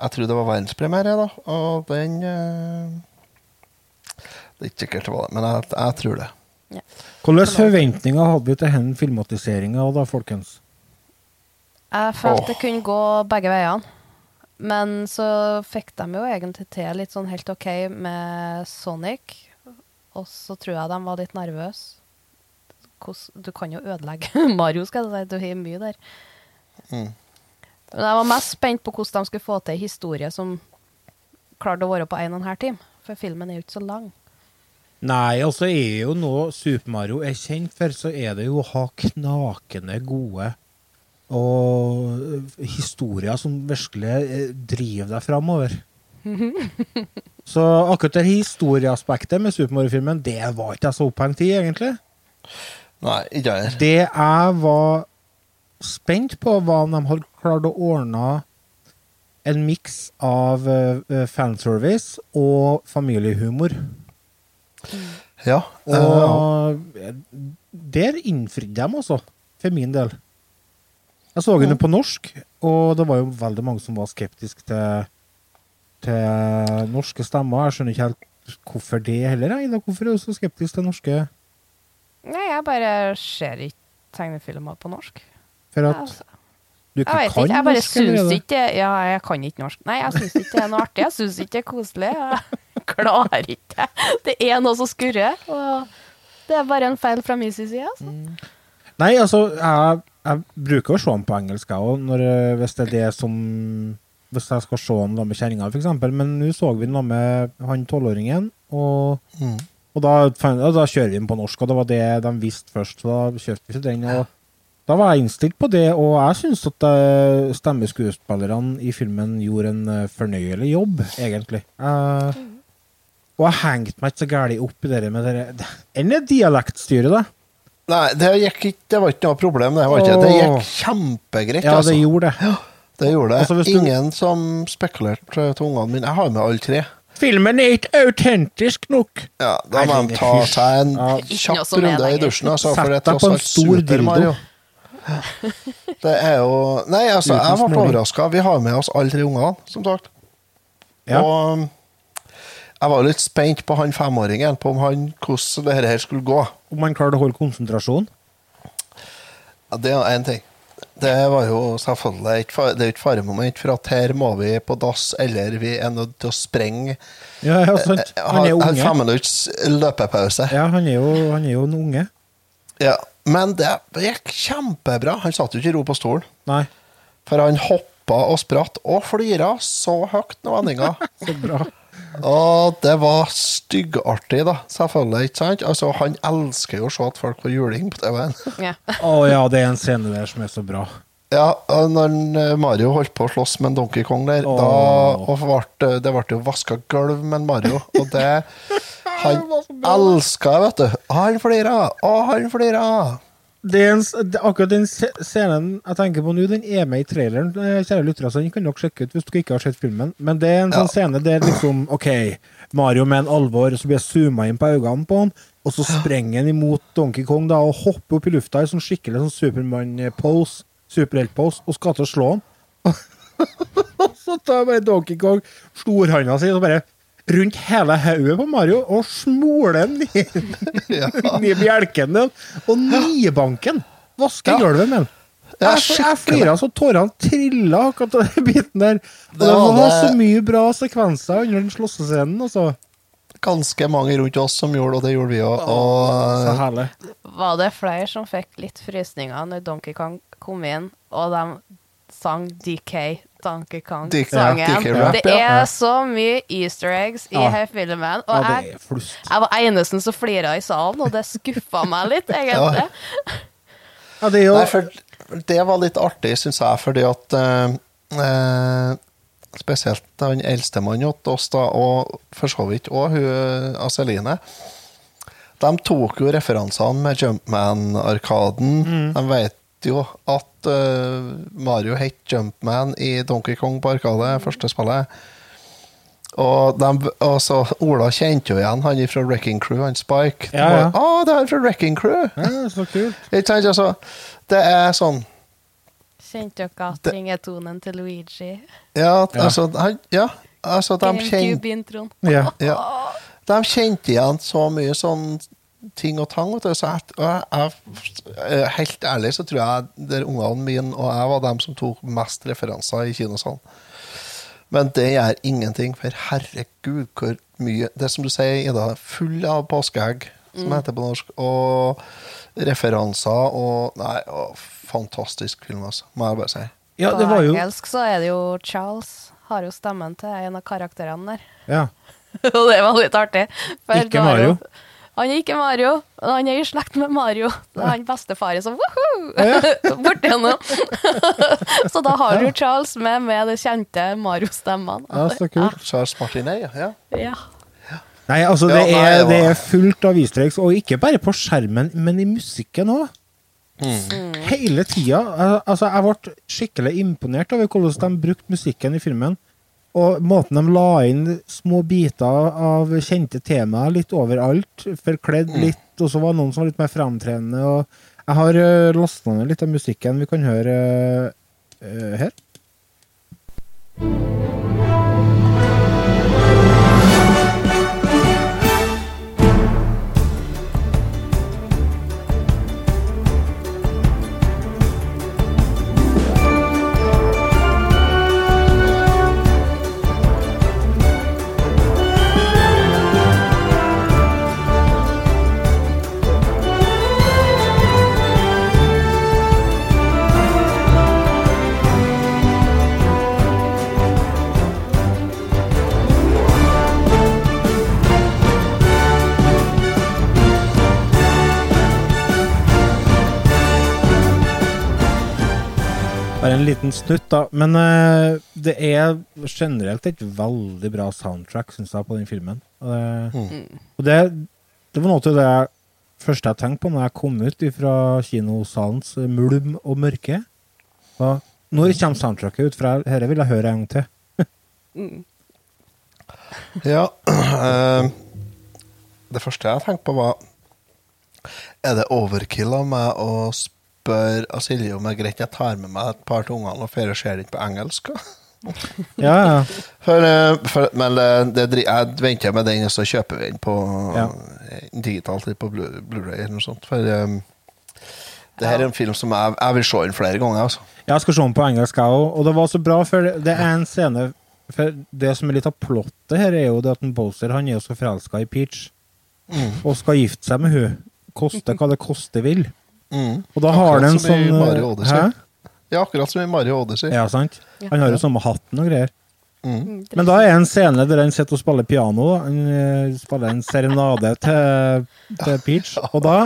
Jeg tror det var verdenspremiere, da. Og den eh, Det er ikke sikkert det var det, men jeg, jeg tror det. Hvilke forventninger hadde vi til denne filmatiseringa da, folkens? Jeg følte det kunne gå begge veiene. Men så fikk de jo egentlig til litt sånn helt OK med Sonic. Og så tror jeg de var litt nervøse. Hvordan- Du kan jo ødelegge Mario, skal jeg si. Du har mye der. Mm. Men jeg var mest spent på hvordan de skulle få til en historie som klarte å være på en og en halv time. For filmen er jo ikke så lang. Nei, altså er jo noe Super Mario er kjent for, så er det jo å ha knakende gode og historier som virkelig eh, driver deg framover. Så akkurat det historieaspektet med Super Mario-filmen, det var ikke jeg så opphengt i, egentlig. Nei, ikke jeg. Det jeg var spent på, hva om de hadde klart å ordne en miks av eh, fanservice og familiehumor. Ja. eh, Og der innfridde de, altså. For min del. Jeg så henne på norsk, og det var jo veldig mange som var skeptiske til, til norske stemmer. Jeg skjønner ikke helt hvorfor det heller. Ida, Hvorfor er du så skeptisk til norske? Nei, jeg bare ser ikke tegnefilmer på norsk. For at altså. du ikke Jeg vet kan ikke, jeg bare norsk? syns det- ikke Ja, jeg kan ikke norsk. Nei, jeg syns ikke det er noe artig. Jeg syns ikke det er koselig. Jeg klarer ikke det. Det er noe som skurrer, og det er bare en feil fra min side. Altså. Nei, altså, jeg, jeg bruker å se den på engelsk, jeg òg, hvis det er det som Hvis jeg skal se den med kjerringa, f.eks. Men nå så vi den med han tolvåringen, og, Mm. og da, da kjører vi den på norsk. Og det var det de visste først, så da kjøpte vi ikke den. Og da var jeg innstilt på det, og jeg syns at eh, stemmeskuespillerne i filmen gjorde en eh, fornøyelig jobb, egentlig. Uh, og jeg hengte meg ikke så gæli opp i det med det Enn det dialektstyret, da? Nei, det, gikk ikke, det var ikke noe problem. Det, var ikke. det gikk kjempegreit. Ja, altså. det gjorde det. Det gjorde det. Altså, hvis du- Ingen som spekulerte til ungene mine. Jeg har med alle tre. Filmen er ikke autentisk nok. Ja, Da må de ta seg en kjapp runde i dusjen. Altså, for det er Sett deg tross på en alt stor Super. Mario. Det er jo Nei, altså, jeg ble overraska. Vi har med oss alle tre ungene, som sagt. Ja. Og um, jeg var litt spent på han femåringen, på om han, hvordan det her skulle gå. Om han klarer å holde konsentrasjon. Ja, det er én ting. Det var jo selvfølgelig et, det er jo ikke faremoment, for at her må vi på dass, eller vi er nødt til å sprenge. Ja, ja, sant. Eh, Han er jo unge. Fem minutts løpepause. Ja, han er jo, han er jo en unge. Ja, men det gikk kjempebra. Han satt jo ikke i ro på stolen. Nei, For han hoppa og spratt og flira så høyt med vendinga. så bra. og det var styggartig, da. Selvfølgelig. ikke sant? Altså, Han elsker jo å se at folk får juling på TV-en. Ja. Å ja, det er en scene der som er så bra. Ja, når eh, Mario holdt på å slåss med en Donkey Kong der, oh. da og ble, det ble jo vaska gulv med en Mario, og det Han elska det, vet du. Han flira, og han flira. Det er en, det, akkurat den scenen jeg tenker på nå, den er med i traileren. eh, Kjære lyttere, så den kan dere sjekke ut hvis dere ikke har sett filmen. Men det er en sånn scene der liksom OK, Mario med en alvor, så blir jeg zooma inn på øynene på han, og så sprenger han imot Donkey Kong da, og hopper opp i lufta i sånn skikkelig sånn Supermann-pose, superhelt-pose, og skal til å slå han. Og så tar bare Donkey Kong storhanda si og bare rundt hele hodet på Mario og smoler den ned i bjelken din. og nibanken. Vasker Ja. gulvet med den. Jeg, jeg flira så tårene trilla akkurat av den biten der. Og Det det var det- så mye bra sekvenser under den slåssescenen, altså. Ganske mange rundt oss som gjorde og det gjorde vi òg. Og. Var det flere som fikk litt frysninger når Donkey Kong kom inn, og de sang DK, Donkey Kong-sangen? Ja, det er så mye easter eggs i Ja. her filmen, og Ja, jeg, jeg var eneste som flira i salen, og det skuffa meg litt, egentlig. Ja, det jo Nei, for det var litt artig, syns jeg, fordi at eh, eh, Spesielt han eldstemannen hos oss, da, og for så vidt òg hun Aseline. De tok jo referansene med Jumpman-arkaden. Mm. De vet jo at uh, Mario het Jumpman i Donkey Kong på Arkade, første spillet. Og, de, og så Ola kjente jo igjen han fra Wrecking Crew, han Spike. Ja, ja. Å, det er fra Wrecking Crew! Ja, så kult. Ikke sant? Altså, det er sånn Kjente dere at ringetonen til Luigi? Ja, altså, han, ja, altså de kjente. Ja. ja. De kjente igjen så mye sånn ting og tang. Vet du, så jeg, og jeg, jeg, helt ærlig så tror jeg der ungene mine og jeg var dem som tok mest referanser i kinosalen. Men det gjør ingenting, for herregud hvor mye Det er som du sier, Ida, full av påskeegg, som Mm. heter på norsk, og referanser og Nei, og fantastisk film, altså, må jeg bare si. Ja, På det var jo engelsk så er det jo Charles har jo stemmen til en av karakterene der. Ja. Og det var litt artig. for Ikke er jo- Mario. Han er ikke Mario, men han er i slekt med Mario. Det er han bestefaren som woho! borti nå. så da har du Charles med med de kjente Mario-stemmene. Ja, så kult. Charles Martinet, ja. Ja. Nei, altså, Ja, det, nei, er, det er fullt av easter eggs, og ikke bare på skjermen, men i musikken òg. Hele tida. Al- Altså, jeg ble skikkelig imponert over hvordan de brukte musikken i filmen. Og måten de la inn små biter av kjente temaer litt overalt, forkledd litt, og så var det noen som var litt mer framtredende. Og jeg har uh, lasta ned litt av musikken. Vi kan høre uh, her. Bare en liten snutt, da. Men uh, det er generelt et veldig bra soundtrack, syns jeg, på den filmen. Og det, og det, det var noe av det første jeg tenkte på når jeg kom ut fra kinosalens mulm og mørke. Da, når kommer soundtracket ut? For dette vil jeg høre en gang til. Mm. Ja. Uh, det første jeg tenkte på, var Er det overkill av meg å spørre Silje om det er greit jeg tar med meg et par til ungene og drar og ser litt på engelsk? Ja, ja. For, eh, for, men det, det, jeg venter med den, og så kjøper vi den på Ja. eh, digitalt på Blu- Blu-ray eller noe sånt. For um, det her er en film som jeg, jeg vil se den flere ganger. altså. Jeg skal se den på engelsk, jeg òg. Og det var så bra, for det er en scene For det som er litt av plottet her, er jo det at en Bowser han er jo så forelska i Peach. Mm. Og skal gifte seg med hun Koste hva det koste vil. Mm. Og da har Akkurat han en sånn Odyssey. Hæ? Ja, akkurat som i Mario Odyssey. Ja, sant? Han har jo samme hatten og greier. Mm. Men da er en scene der han sitter og spiller piano. Han eh, spiller en serenade til, til Peach. Og da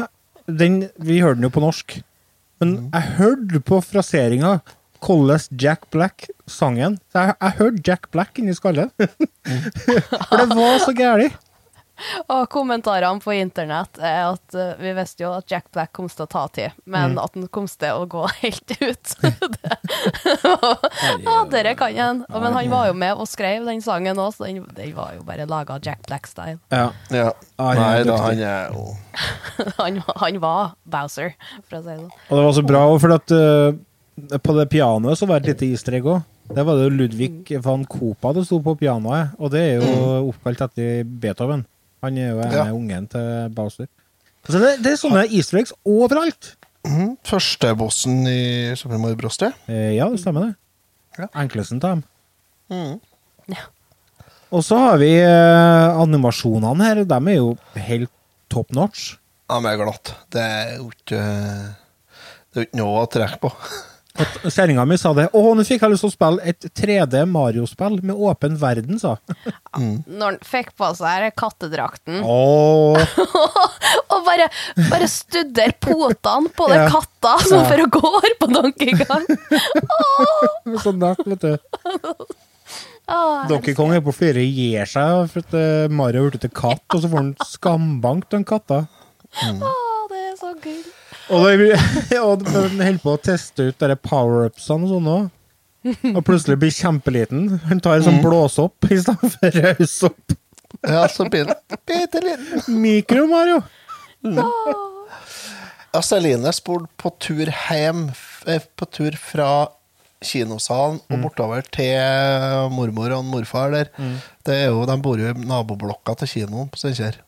den, Vi hørte den jo på norsk. Men jeg hørte på fraseringa hvordan Jack Black sang den. Så jeg, jeg hørte Jack Black inni skallen. For det var så gæli. Og kommentarene på internett er at uh, vi visste jo at Jack Black kom til å ta tid, men Mm. at han kom til å gå helt ut. det, ja, dere kan han. Men han var jo med og skrev den sangen òg, så den, den var jo bare laga Jack Black-style. Ja. Ja. er Nei da, han er jo han, han var Bowser, for å si det sånn. Og det var så bra, for at uh, på det pianoet så var det et lite easter egg òg. Det var det Ludvig van Copa det sto på pianoet, og det er jo oppkalt etter Beethoven. Han er jo en Ja. av ungen til Bowser. Så det, det er sånne easter eggs overalt. Mm, Første bossen i Super Mario Bros. det. Eh, ja, det stemmer det. Ja. Enkelsen til dem. Ja Og så har vi eh, animasjonene her. De er jo helt top notch. Ja, men er glatt. Det er jo ikke Det er jo ikke noe å trekke på. At Kjerringa mi sa det. 'Å, nå fikk jeg lyst til å spille et 3D Mario-spill med åpen verden', sa mm. Når han fikk på seg kattedrakten Åh. og bare, bare studder potene på den Ja. katta som Ja. for å gå på Donkey Kong. Sånn nært, vet du. Oh, Donkey Kong er på flere gir seg for at eh, Mario har blitt til katt, og så får han skambankt den katta. Åh, det er så gøy. Og, de, og holder på å teste ut dere power-upsene og sånn òg. Og plutselig blir kjempeliten. Han tar en sånn blåsopp i stedet for rausopp. Ja, så bitte liten. Mikro-Mario. Ja, Celine spurte på tur hjem, eh, på tur fra kinosalen og bortover til mormor og morfar der. Det er jo, de bor jo i naboblokka til kinoen på Steinkjer.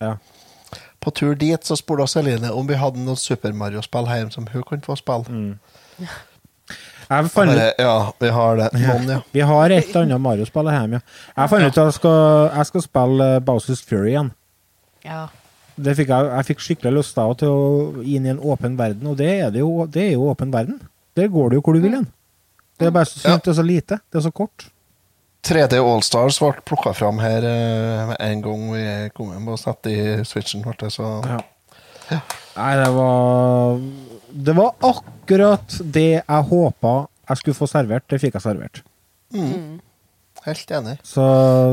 På tur dit så spurte Celine om vi hadde noen Super Mario-spill hjemme som hun kunne få spille. Jeg fant ut ja, vi har det. Noen, ja. Vi har et annet Mario-spill hjemme, ja. Jeg fant ut at jeg skal, jeg skal spille eh, Bowsers Fury igjen. Ja. Det fikk jeg, jeg fikk skikkelig lyst da til å inn i en åpen verden, og det er, det jo, det er jo åpen verden. Der går du jo hvor du vil hen. Det er bare så synd det er så lite. Det er så kort. 3D Allstars ble plukka fram her eh, med en gang vi kom hjem og satte i switchen. Ble det, så Nei, det var Det var akkurat det jeg håpa jeg skulle få servert. Det fikk jeg servert. Mm. Helt enig. Så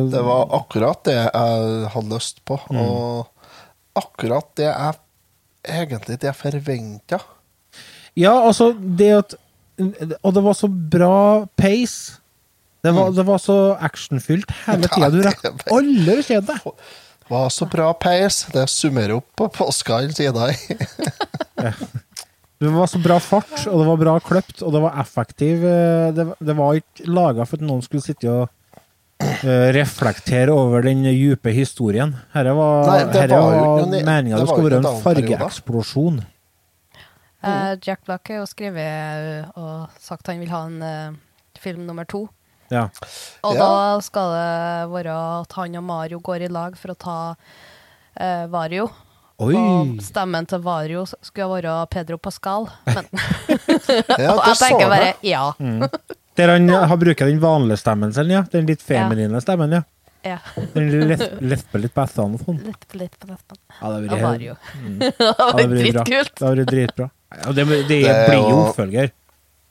Det var akkurat det jeg hadde lyst på, Mm. og akkurat det jeg egentlig det jeg forventa. Ja, altså, det at Og det var så bra pace. Det var, det var så actionfylt hele tida. Du rakk alle deg. Var så bra peis. Det summerer opp på påska en side i. Det var så bra fart, og det var bra kløpt, og det var effektiv. eh, Det, det var ikke laga for at noen skulle sitte og eh, reflektere over den dype historien. Dette var, Nei, det herre var var meninga det det skulle være en fargeeksplosjon. Uh, Jack Black har jo skrevet og sagt han vil ha en uh, film nummer to. Ja. Og Ja. da skal det være at han og Mario går i lag for å ta eh, Vario. Oi! Og stemmen til Vario skulle være Pedro Pascal. Men Ja, Og jeg tenker bare ja. Mm. Der han har bruker den vanlige stemmen sin, ja. Den litt feminine stemmen, ja. ja. Den lesp- lesper litt på s-ene og sånn. Litt, litt på nesten. Ja, det Og vært Mm. Dritkult. Det hadde vært dritbra. Ja, det, det, Det blir jo- oppfølger.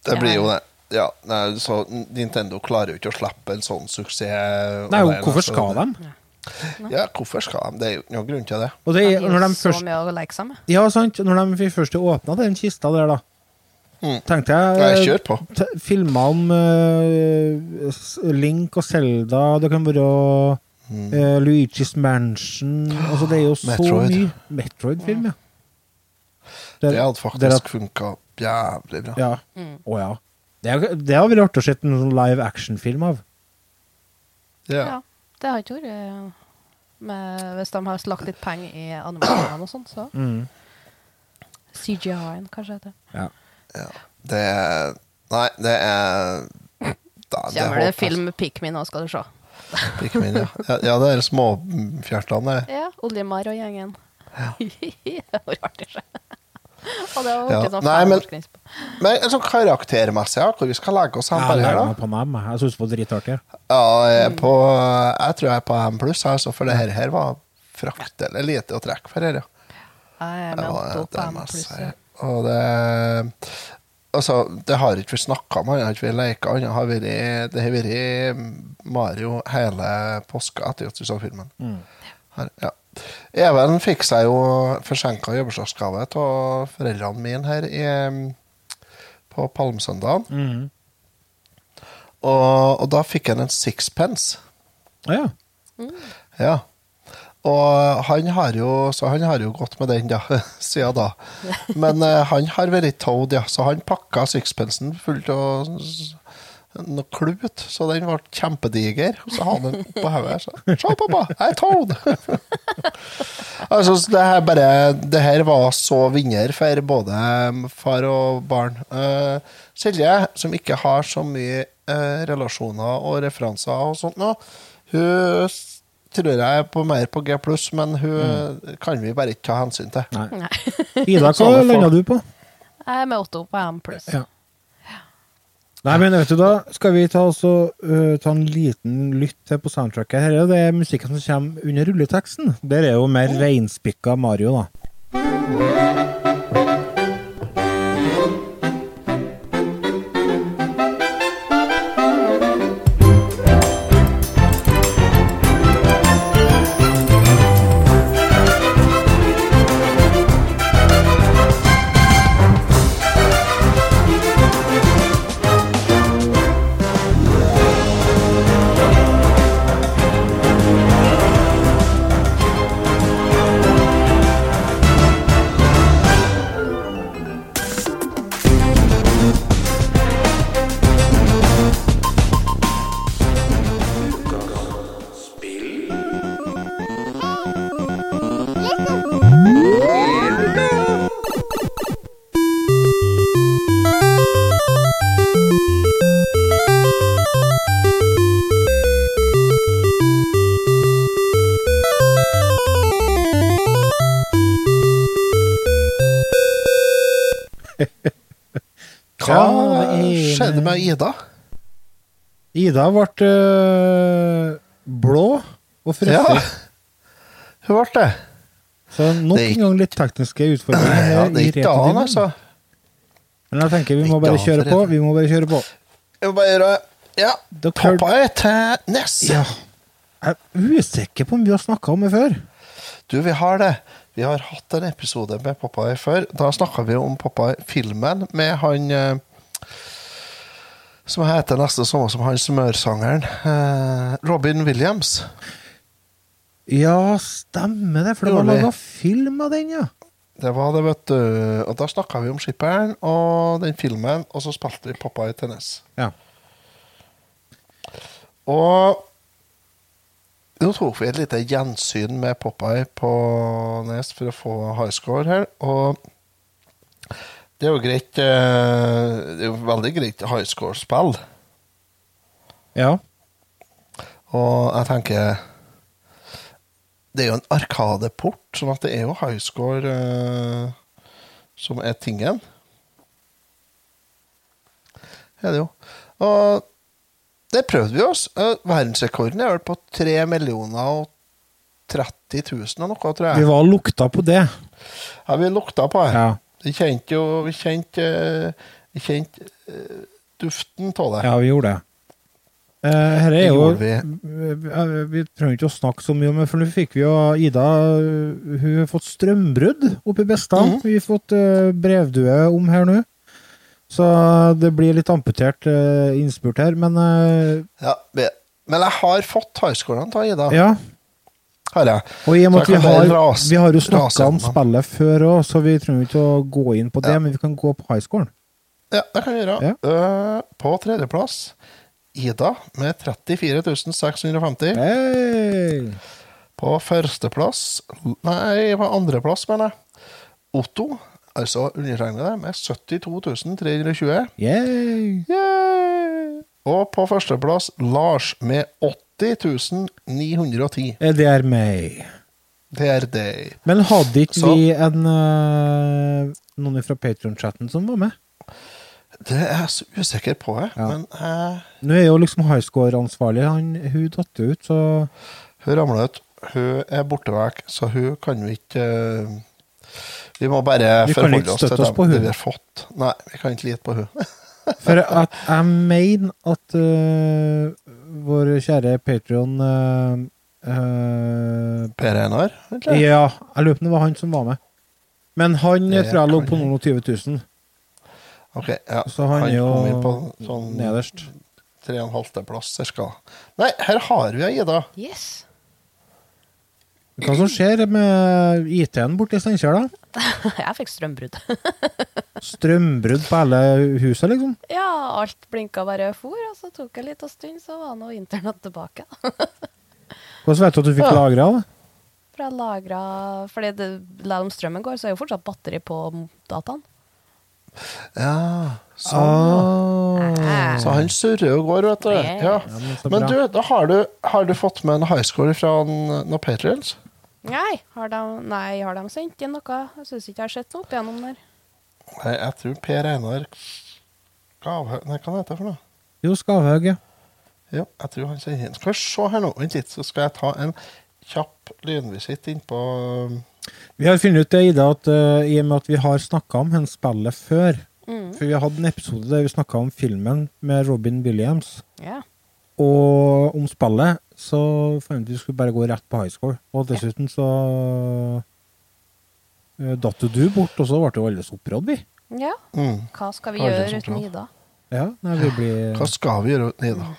Det blir jo det. Ja, nei, så Nintendo klarer jo ikke å slippe en sånn suksess. Nei, alene, hvorfor skal de? Ja, hvorfor skal de? Det er jo noen grunn til det. Og det, er- når de så først mye å leke seg med. Ja, sant. Når de først åpna den kista der, da, tenkte jeg Mm. Nei, kjør på. t- Filmer om uh, Link og Zelda, det kan være eh, Luigi's Mansion altså, Det er jo så Mm. Metroid. mye. Metroid-film, ja. Det hadde faktisk funka jævlig bra. Ja. Mm. Oh, ja. Det, det har vært artig å se en sånn live action-film av. Ja. Ja, det har ikke vært eh, med, Hvis de har lagt litt penger i animasjonene og sånn, så Mm. CGI-en, kanskje heter det. Ja. Ja. Det er Nei, det er da, Kommer det film Pikmin nå, skal du se. Pikmin, ja. ja. Ja, det er småfjertene. det. Ja, Oljemar og gjengen. Ja. det var artig, sjø. Og det var Ja. sånn Nei, men, men sånn karaktermessig, ja, hvor vi skal legge oss hen på det her, da? på dem. jeg. Syns det var dritartig. Ja, jeg, på, jeg tror jeg er på M pluss, altså, for det her, her var fraktelig lite å trekke for her, ja. Jeg er med på M jeg pluss. Og det Altså, det har ikke vi snakka om, han har ikke vi leka, han har vært Det har vært Mario hele påska etter at vi så filmen. Mm. Her, ja. Even fikk seg jo forsinka jubileumsgave av foreldrene mine her i, på palmsøndagen. Mm. Og, og da fikk han en sixpence. Ja. Ja. Og han har jo, så han har jo gått med den da, siden da. Men eh, han har vært toad, ja. Så han pakka sixpensen fullt av s- noe klut, så den ble kjempediger. Og Så hadde han den oppå hodet. Så, Se, pappa, jeg er toad! altså, det her bare Det her var så vinner for både far og barn. Uh, Silje, som ikke har så mye uh, relasjoner og referanser og sånt nå, hun tror jeg er på mer på G+, men hun kan vi bare ikke ta hensyn til. Nei. Ida, hva landa du på? Jeg er med Otto på M pluss. Ja. Nei, men vet du da, skal vi ta, også, uh, ta en liten lytt til på soundtracket. Her er det musikken som kommer under rulleteksten. Der er jo mer reinspikka Mario, da. Hva skjedde med Ida? Ida ble øh, blå og frosset. Ja, hun ble det. Så nok en gang litt tekniske utfordringer her Ja, det gikk i ikke an, altså. Men jeg tenker vi må bare kjøre på. Vi må bare kjøre på. Jeg må bare gjøre Ja. Popeye til Ness. Ja. Jeg er usikker på om vi har snakka om det før. Du, vi har det. Vi har hatt en episode med Popeye før. Da snakka vi om Popeye-filmen med han eh, som heter neste sommer som han smørsangeren. Eh, Robin Williams. Ja, stemmer det, for det var laga film av den, ja. Det var det, vet du. Og da snakka vi om skipperen og den filmen, og så spilte vi Popeye Tennis. Ja. Og nå tok vi et lite gjensyn med Popeye på Nes for å få high score her, og det er jo greit eh, Det er jo veldig greit high score-spill. Ja. Og jeg tenker Det er jo en arkadeport, sånn at det er jo high score eh, som er tingen. Det er det jo. Og det prøvde vi oss. Eh, Verdensrekorden er vel på 3 millioner og 30 000 og noe, tror jeg. Vi var lukta på det. Ja, vi lukta på det. Ja. Vi kjente jo Vi kjente, eh, vi kjente eh, duften av det. Ja, vi gjorde det. Uh, her er jo vi. Vi trenger ikke å snakke så mye om det, for nå fikk vi jo Ida Hun har fått strømbrudd oppe i Bestan. Mhm. Vi har fått uh, brevdue om her nå. Så det blir litt amputert uh, innspurt her, men uh, Ja, men jeg har fått highscorene av Ida. ja. Har jeg. Og i og med at vi har, ras- vi har jo snakka om spillet før òg, så vi trenger ikke å gå inn på det, men vi kan gå på highscoren. Ja, det kan vi gjøre. Ja. Uh, på tredjeplass Ida med 34 650. Hey! På førsteplass Nei, på andreplass, mener jeg. Otto, altså undertegnede, med 72 320. Yay! Yay! Og på førsteplass Lars med 80 910. Eh, Det er meg. Det er deg. Men hadde ikke Så- vi en eh, noen fra Patrion-chatten som var med? Det er jeg så usikker på, jeg. Ja. Men jeg Nå er jo liksom highscore-ansvarlig. Han, hun datt ut, så hun ramla ut. Hun er borte vekk, så hun kan jo ikke eh, Vi må bare Vi forholde oss til oss dem, det vi har fått. Nei, vi kan ikke lite på hun. For at jeg mener at uh, vår kjære Patron Per Einar. Ja, jeg lurer på om det var han som var med. Men han jeg tror jeg lå på noen og 20 000. Ok, ja. Så han er jo på sånn nederst. tre og en halvte plass, cirka. Nei, her har vi Ida. Yes. Hva som skjer med IT-en borti Steinkjer, da? Jeg fikk strømbrudd. Strømbrudd på hele huset, liksom? ja, alt blinka bare for, og så tok det en liten stund, så var nå internett tilbake. Hvordan vet du at du fikk Ja. lagra det? For jeg lagra Fordi det, selv om strømmen går, så er jo fortsatt batteri på dataen. Ja, sånn. Ah. Så han surrer og går, vet du. Ja. Ja, men Men du, da har du, har du fått med en highscore fra en- noen patrions? Nei, har de, nei, har de sendt inn noe? Jeg syns ikke jeg har sett noe opp igjennom der. Nei, jeg tror Per Einar Skavhaug Nei, hva heter det for noe? Jo, Skavhaug, ja. Ja, jeg tror han sender inn. Skal vi se her nå, vent litt, så skal jeg ta en kjapp lynvisitt innpå Vi har funnet ut det, Ida, at uh, i og med at vi har snakka om hennes spillet før Mm. For vi hadde en episode der vi snakka om filmen med Robin Williams. Yeah. Og om spillet så fant vi skulle bare gå rett på high score. Og dessuten så uh, datt jo du bort, og så ble jo alle opprådd, vi. ja. Mm. Hva skal vi gjøre uten. Ida? Ja, nei, vi blir Hva skal vi gjøre uten Ida?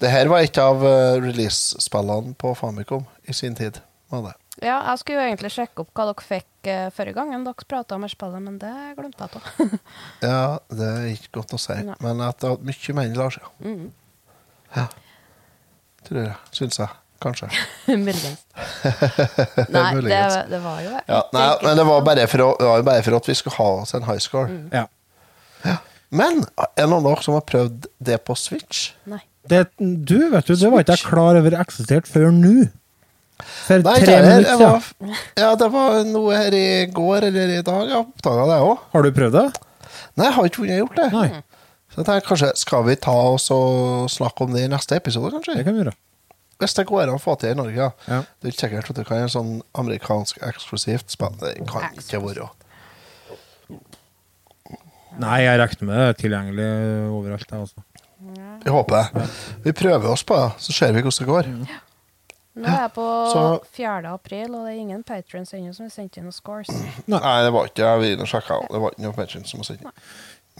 Det her var et av eh, release-spillene på Famicom i sin tid. Var det. Ja, jeg skulle jo egentlig sjekke opp hva dere fikk uh, forrige gangen dere prata om spillet, men det glemte jeg av. Ja, det er ikke godt å si, Nei. men at det har mye mer enn Lars, ja. mm. ja. Tror jeg. Syns jeg. Kanskje. Muligens. Nei, det, det var jo Ja, nei, men det var bare for, å, det var jo bare for at vi skulle ha oss en high score. Mm. Ja. Men er det noen av dere som har prøvd det på Switch? Nei. det, Du, vet du, det var ikke jeg klar over eksistert før nå. For Nei, tre det, er- minutter siden. ja, det var noe her i går eller i dag. Jeg oppdaga det òg. Har du prøvd det? Nei, jeg har ikke funnet gjort det. Nei. Så jeg tenker kanskje, Skal vi ta oss og snakke om det i neste episode, kanskje? Det kan vi gjøre. Hvis det går an å få til i Norge. Ja. Ja. Det er ikke sikkert at det kan være en sånn amerikansk eksklusivt spill. Det kan ikke være. Nei, jeg regner med det er tilgjengelig overalt. Jeg, altså. Vi håper det. Vi prøver oss på det, så ser vi hvordan det går. Nå er jeg på Så- 4. april, og det er ingen patrons ennå som har sendt inn noen scores. Nei, det var ikke jeg. Vi sjekka. Det var ikke noen patrons som har sendt.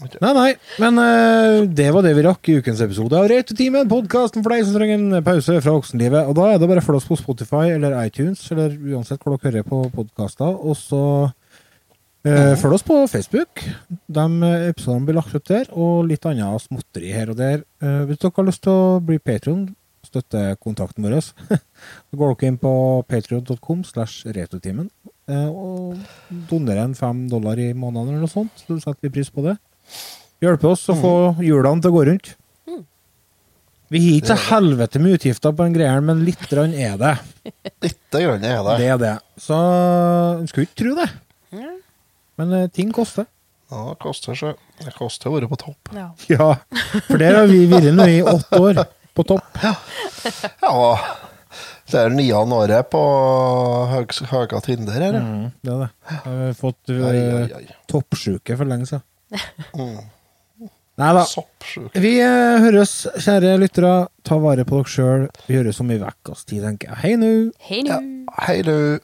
Nei, nei, men uh, det var det vi rakk i ukens episode av Rautetimen, podkasten for deg som trenger en pause fra voksenlivet. Og da er det bare å følge oss på Spotify eller iTunes, eller uansett hvor dere hører på podkaster. Og så uh, følg oss på Facebook. De episodene blir lagt ut der, og litt annet småtteri her og der. Uh, hvis dere har lyst til å bli patron, støtte kontakten vår, så går dere inn på patreon.com slash Rautetimen. og donerer en fem dollar i måneden eller noe sånt. Så setter vi pris på det. Hjelpe oss å få hjulene til å gå rundt. Vi har ikke så helvete med utgifter på den greia, men litt grann er det. Litt grann er det. Det er det. Så en skulle ikke tro det. Men eh, ting koster. Ja, det koster seg. Det koster å være på topp. Ja. Ja, for der har vi vært nå i åtte år på topp. Ja, det er niende året på høg, høga Tinder her. ja. Mm, det er det. Jeg har fått uh, toppsjuke for lenge siden. Mm. Nei da. Vi eh, høres, kjære lyttere. Ta vare på dere sjøl. Vi høres om ei ukes tid, tenker jeg. Hei nu. Hei nå. Hei, du.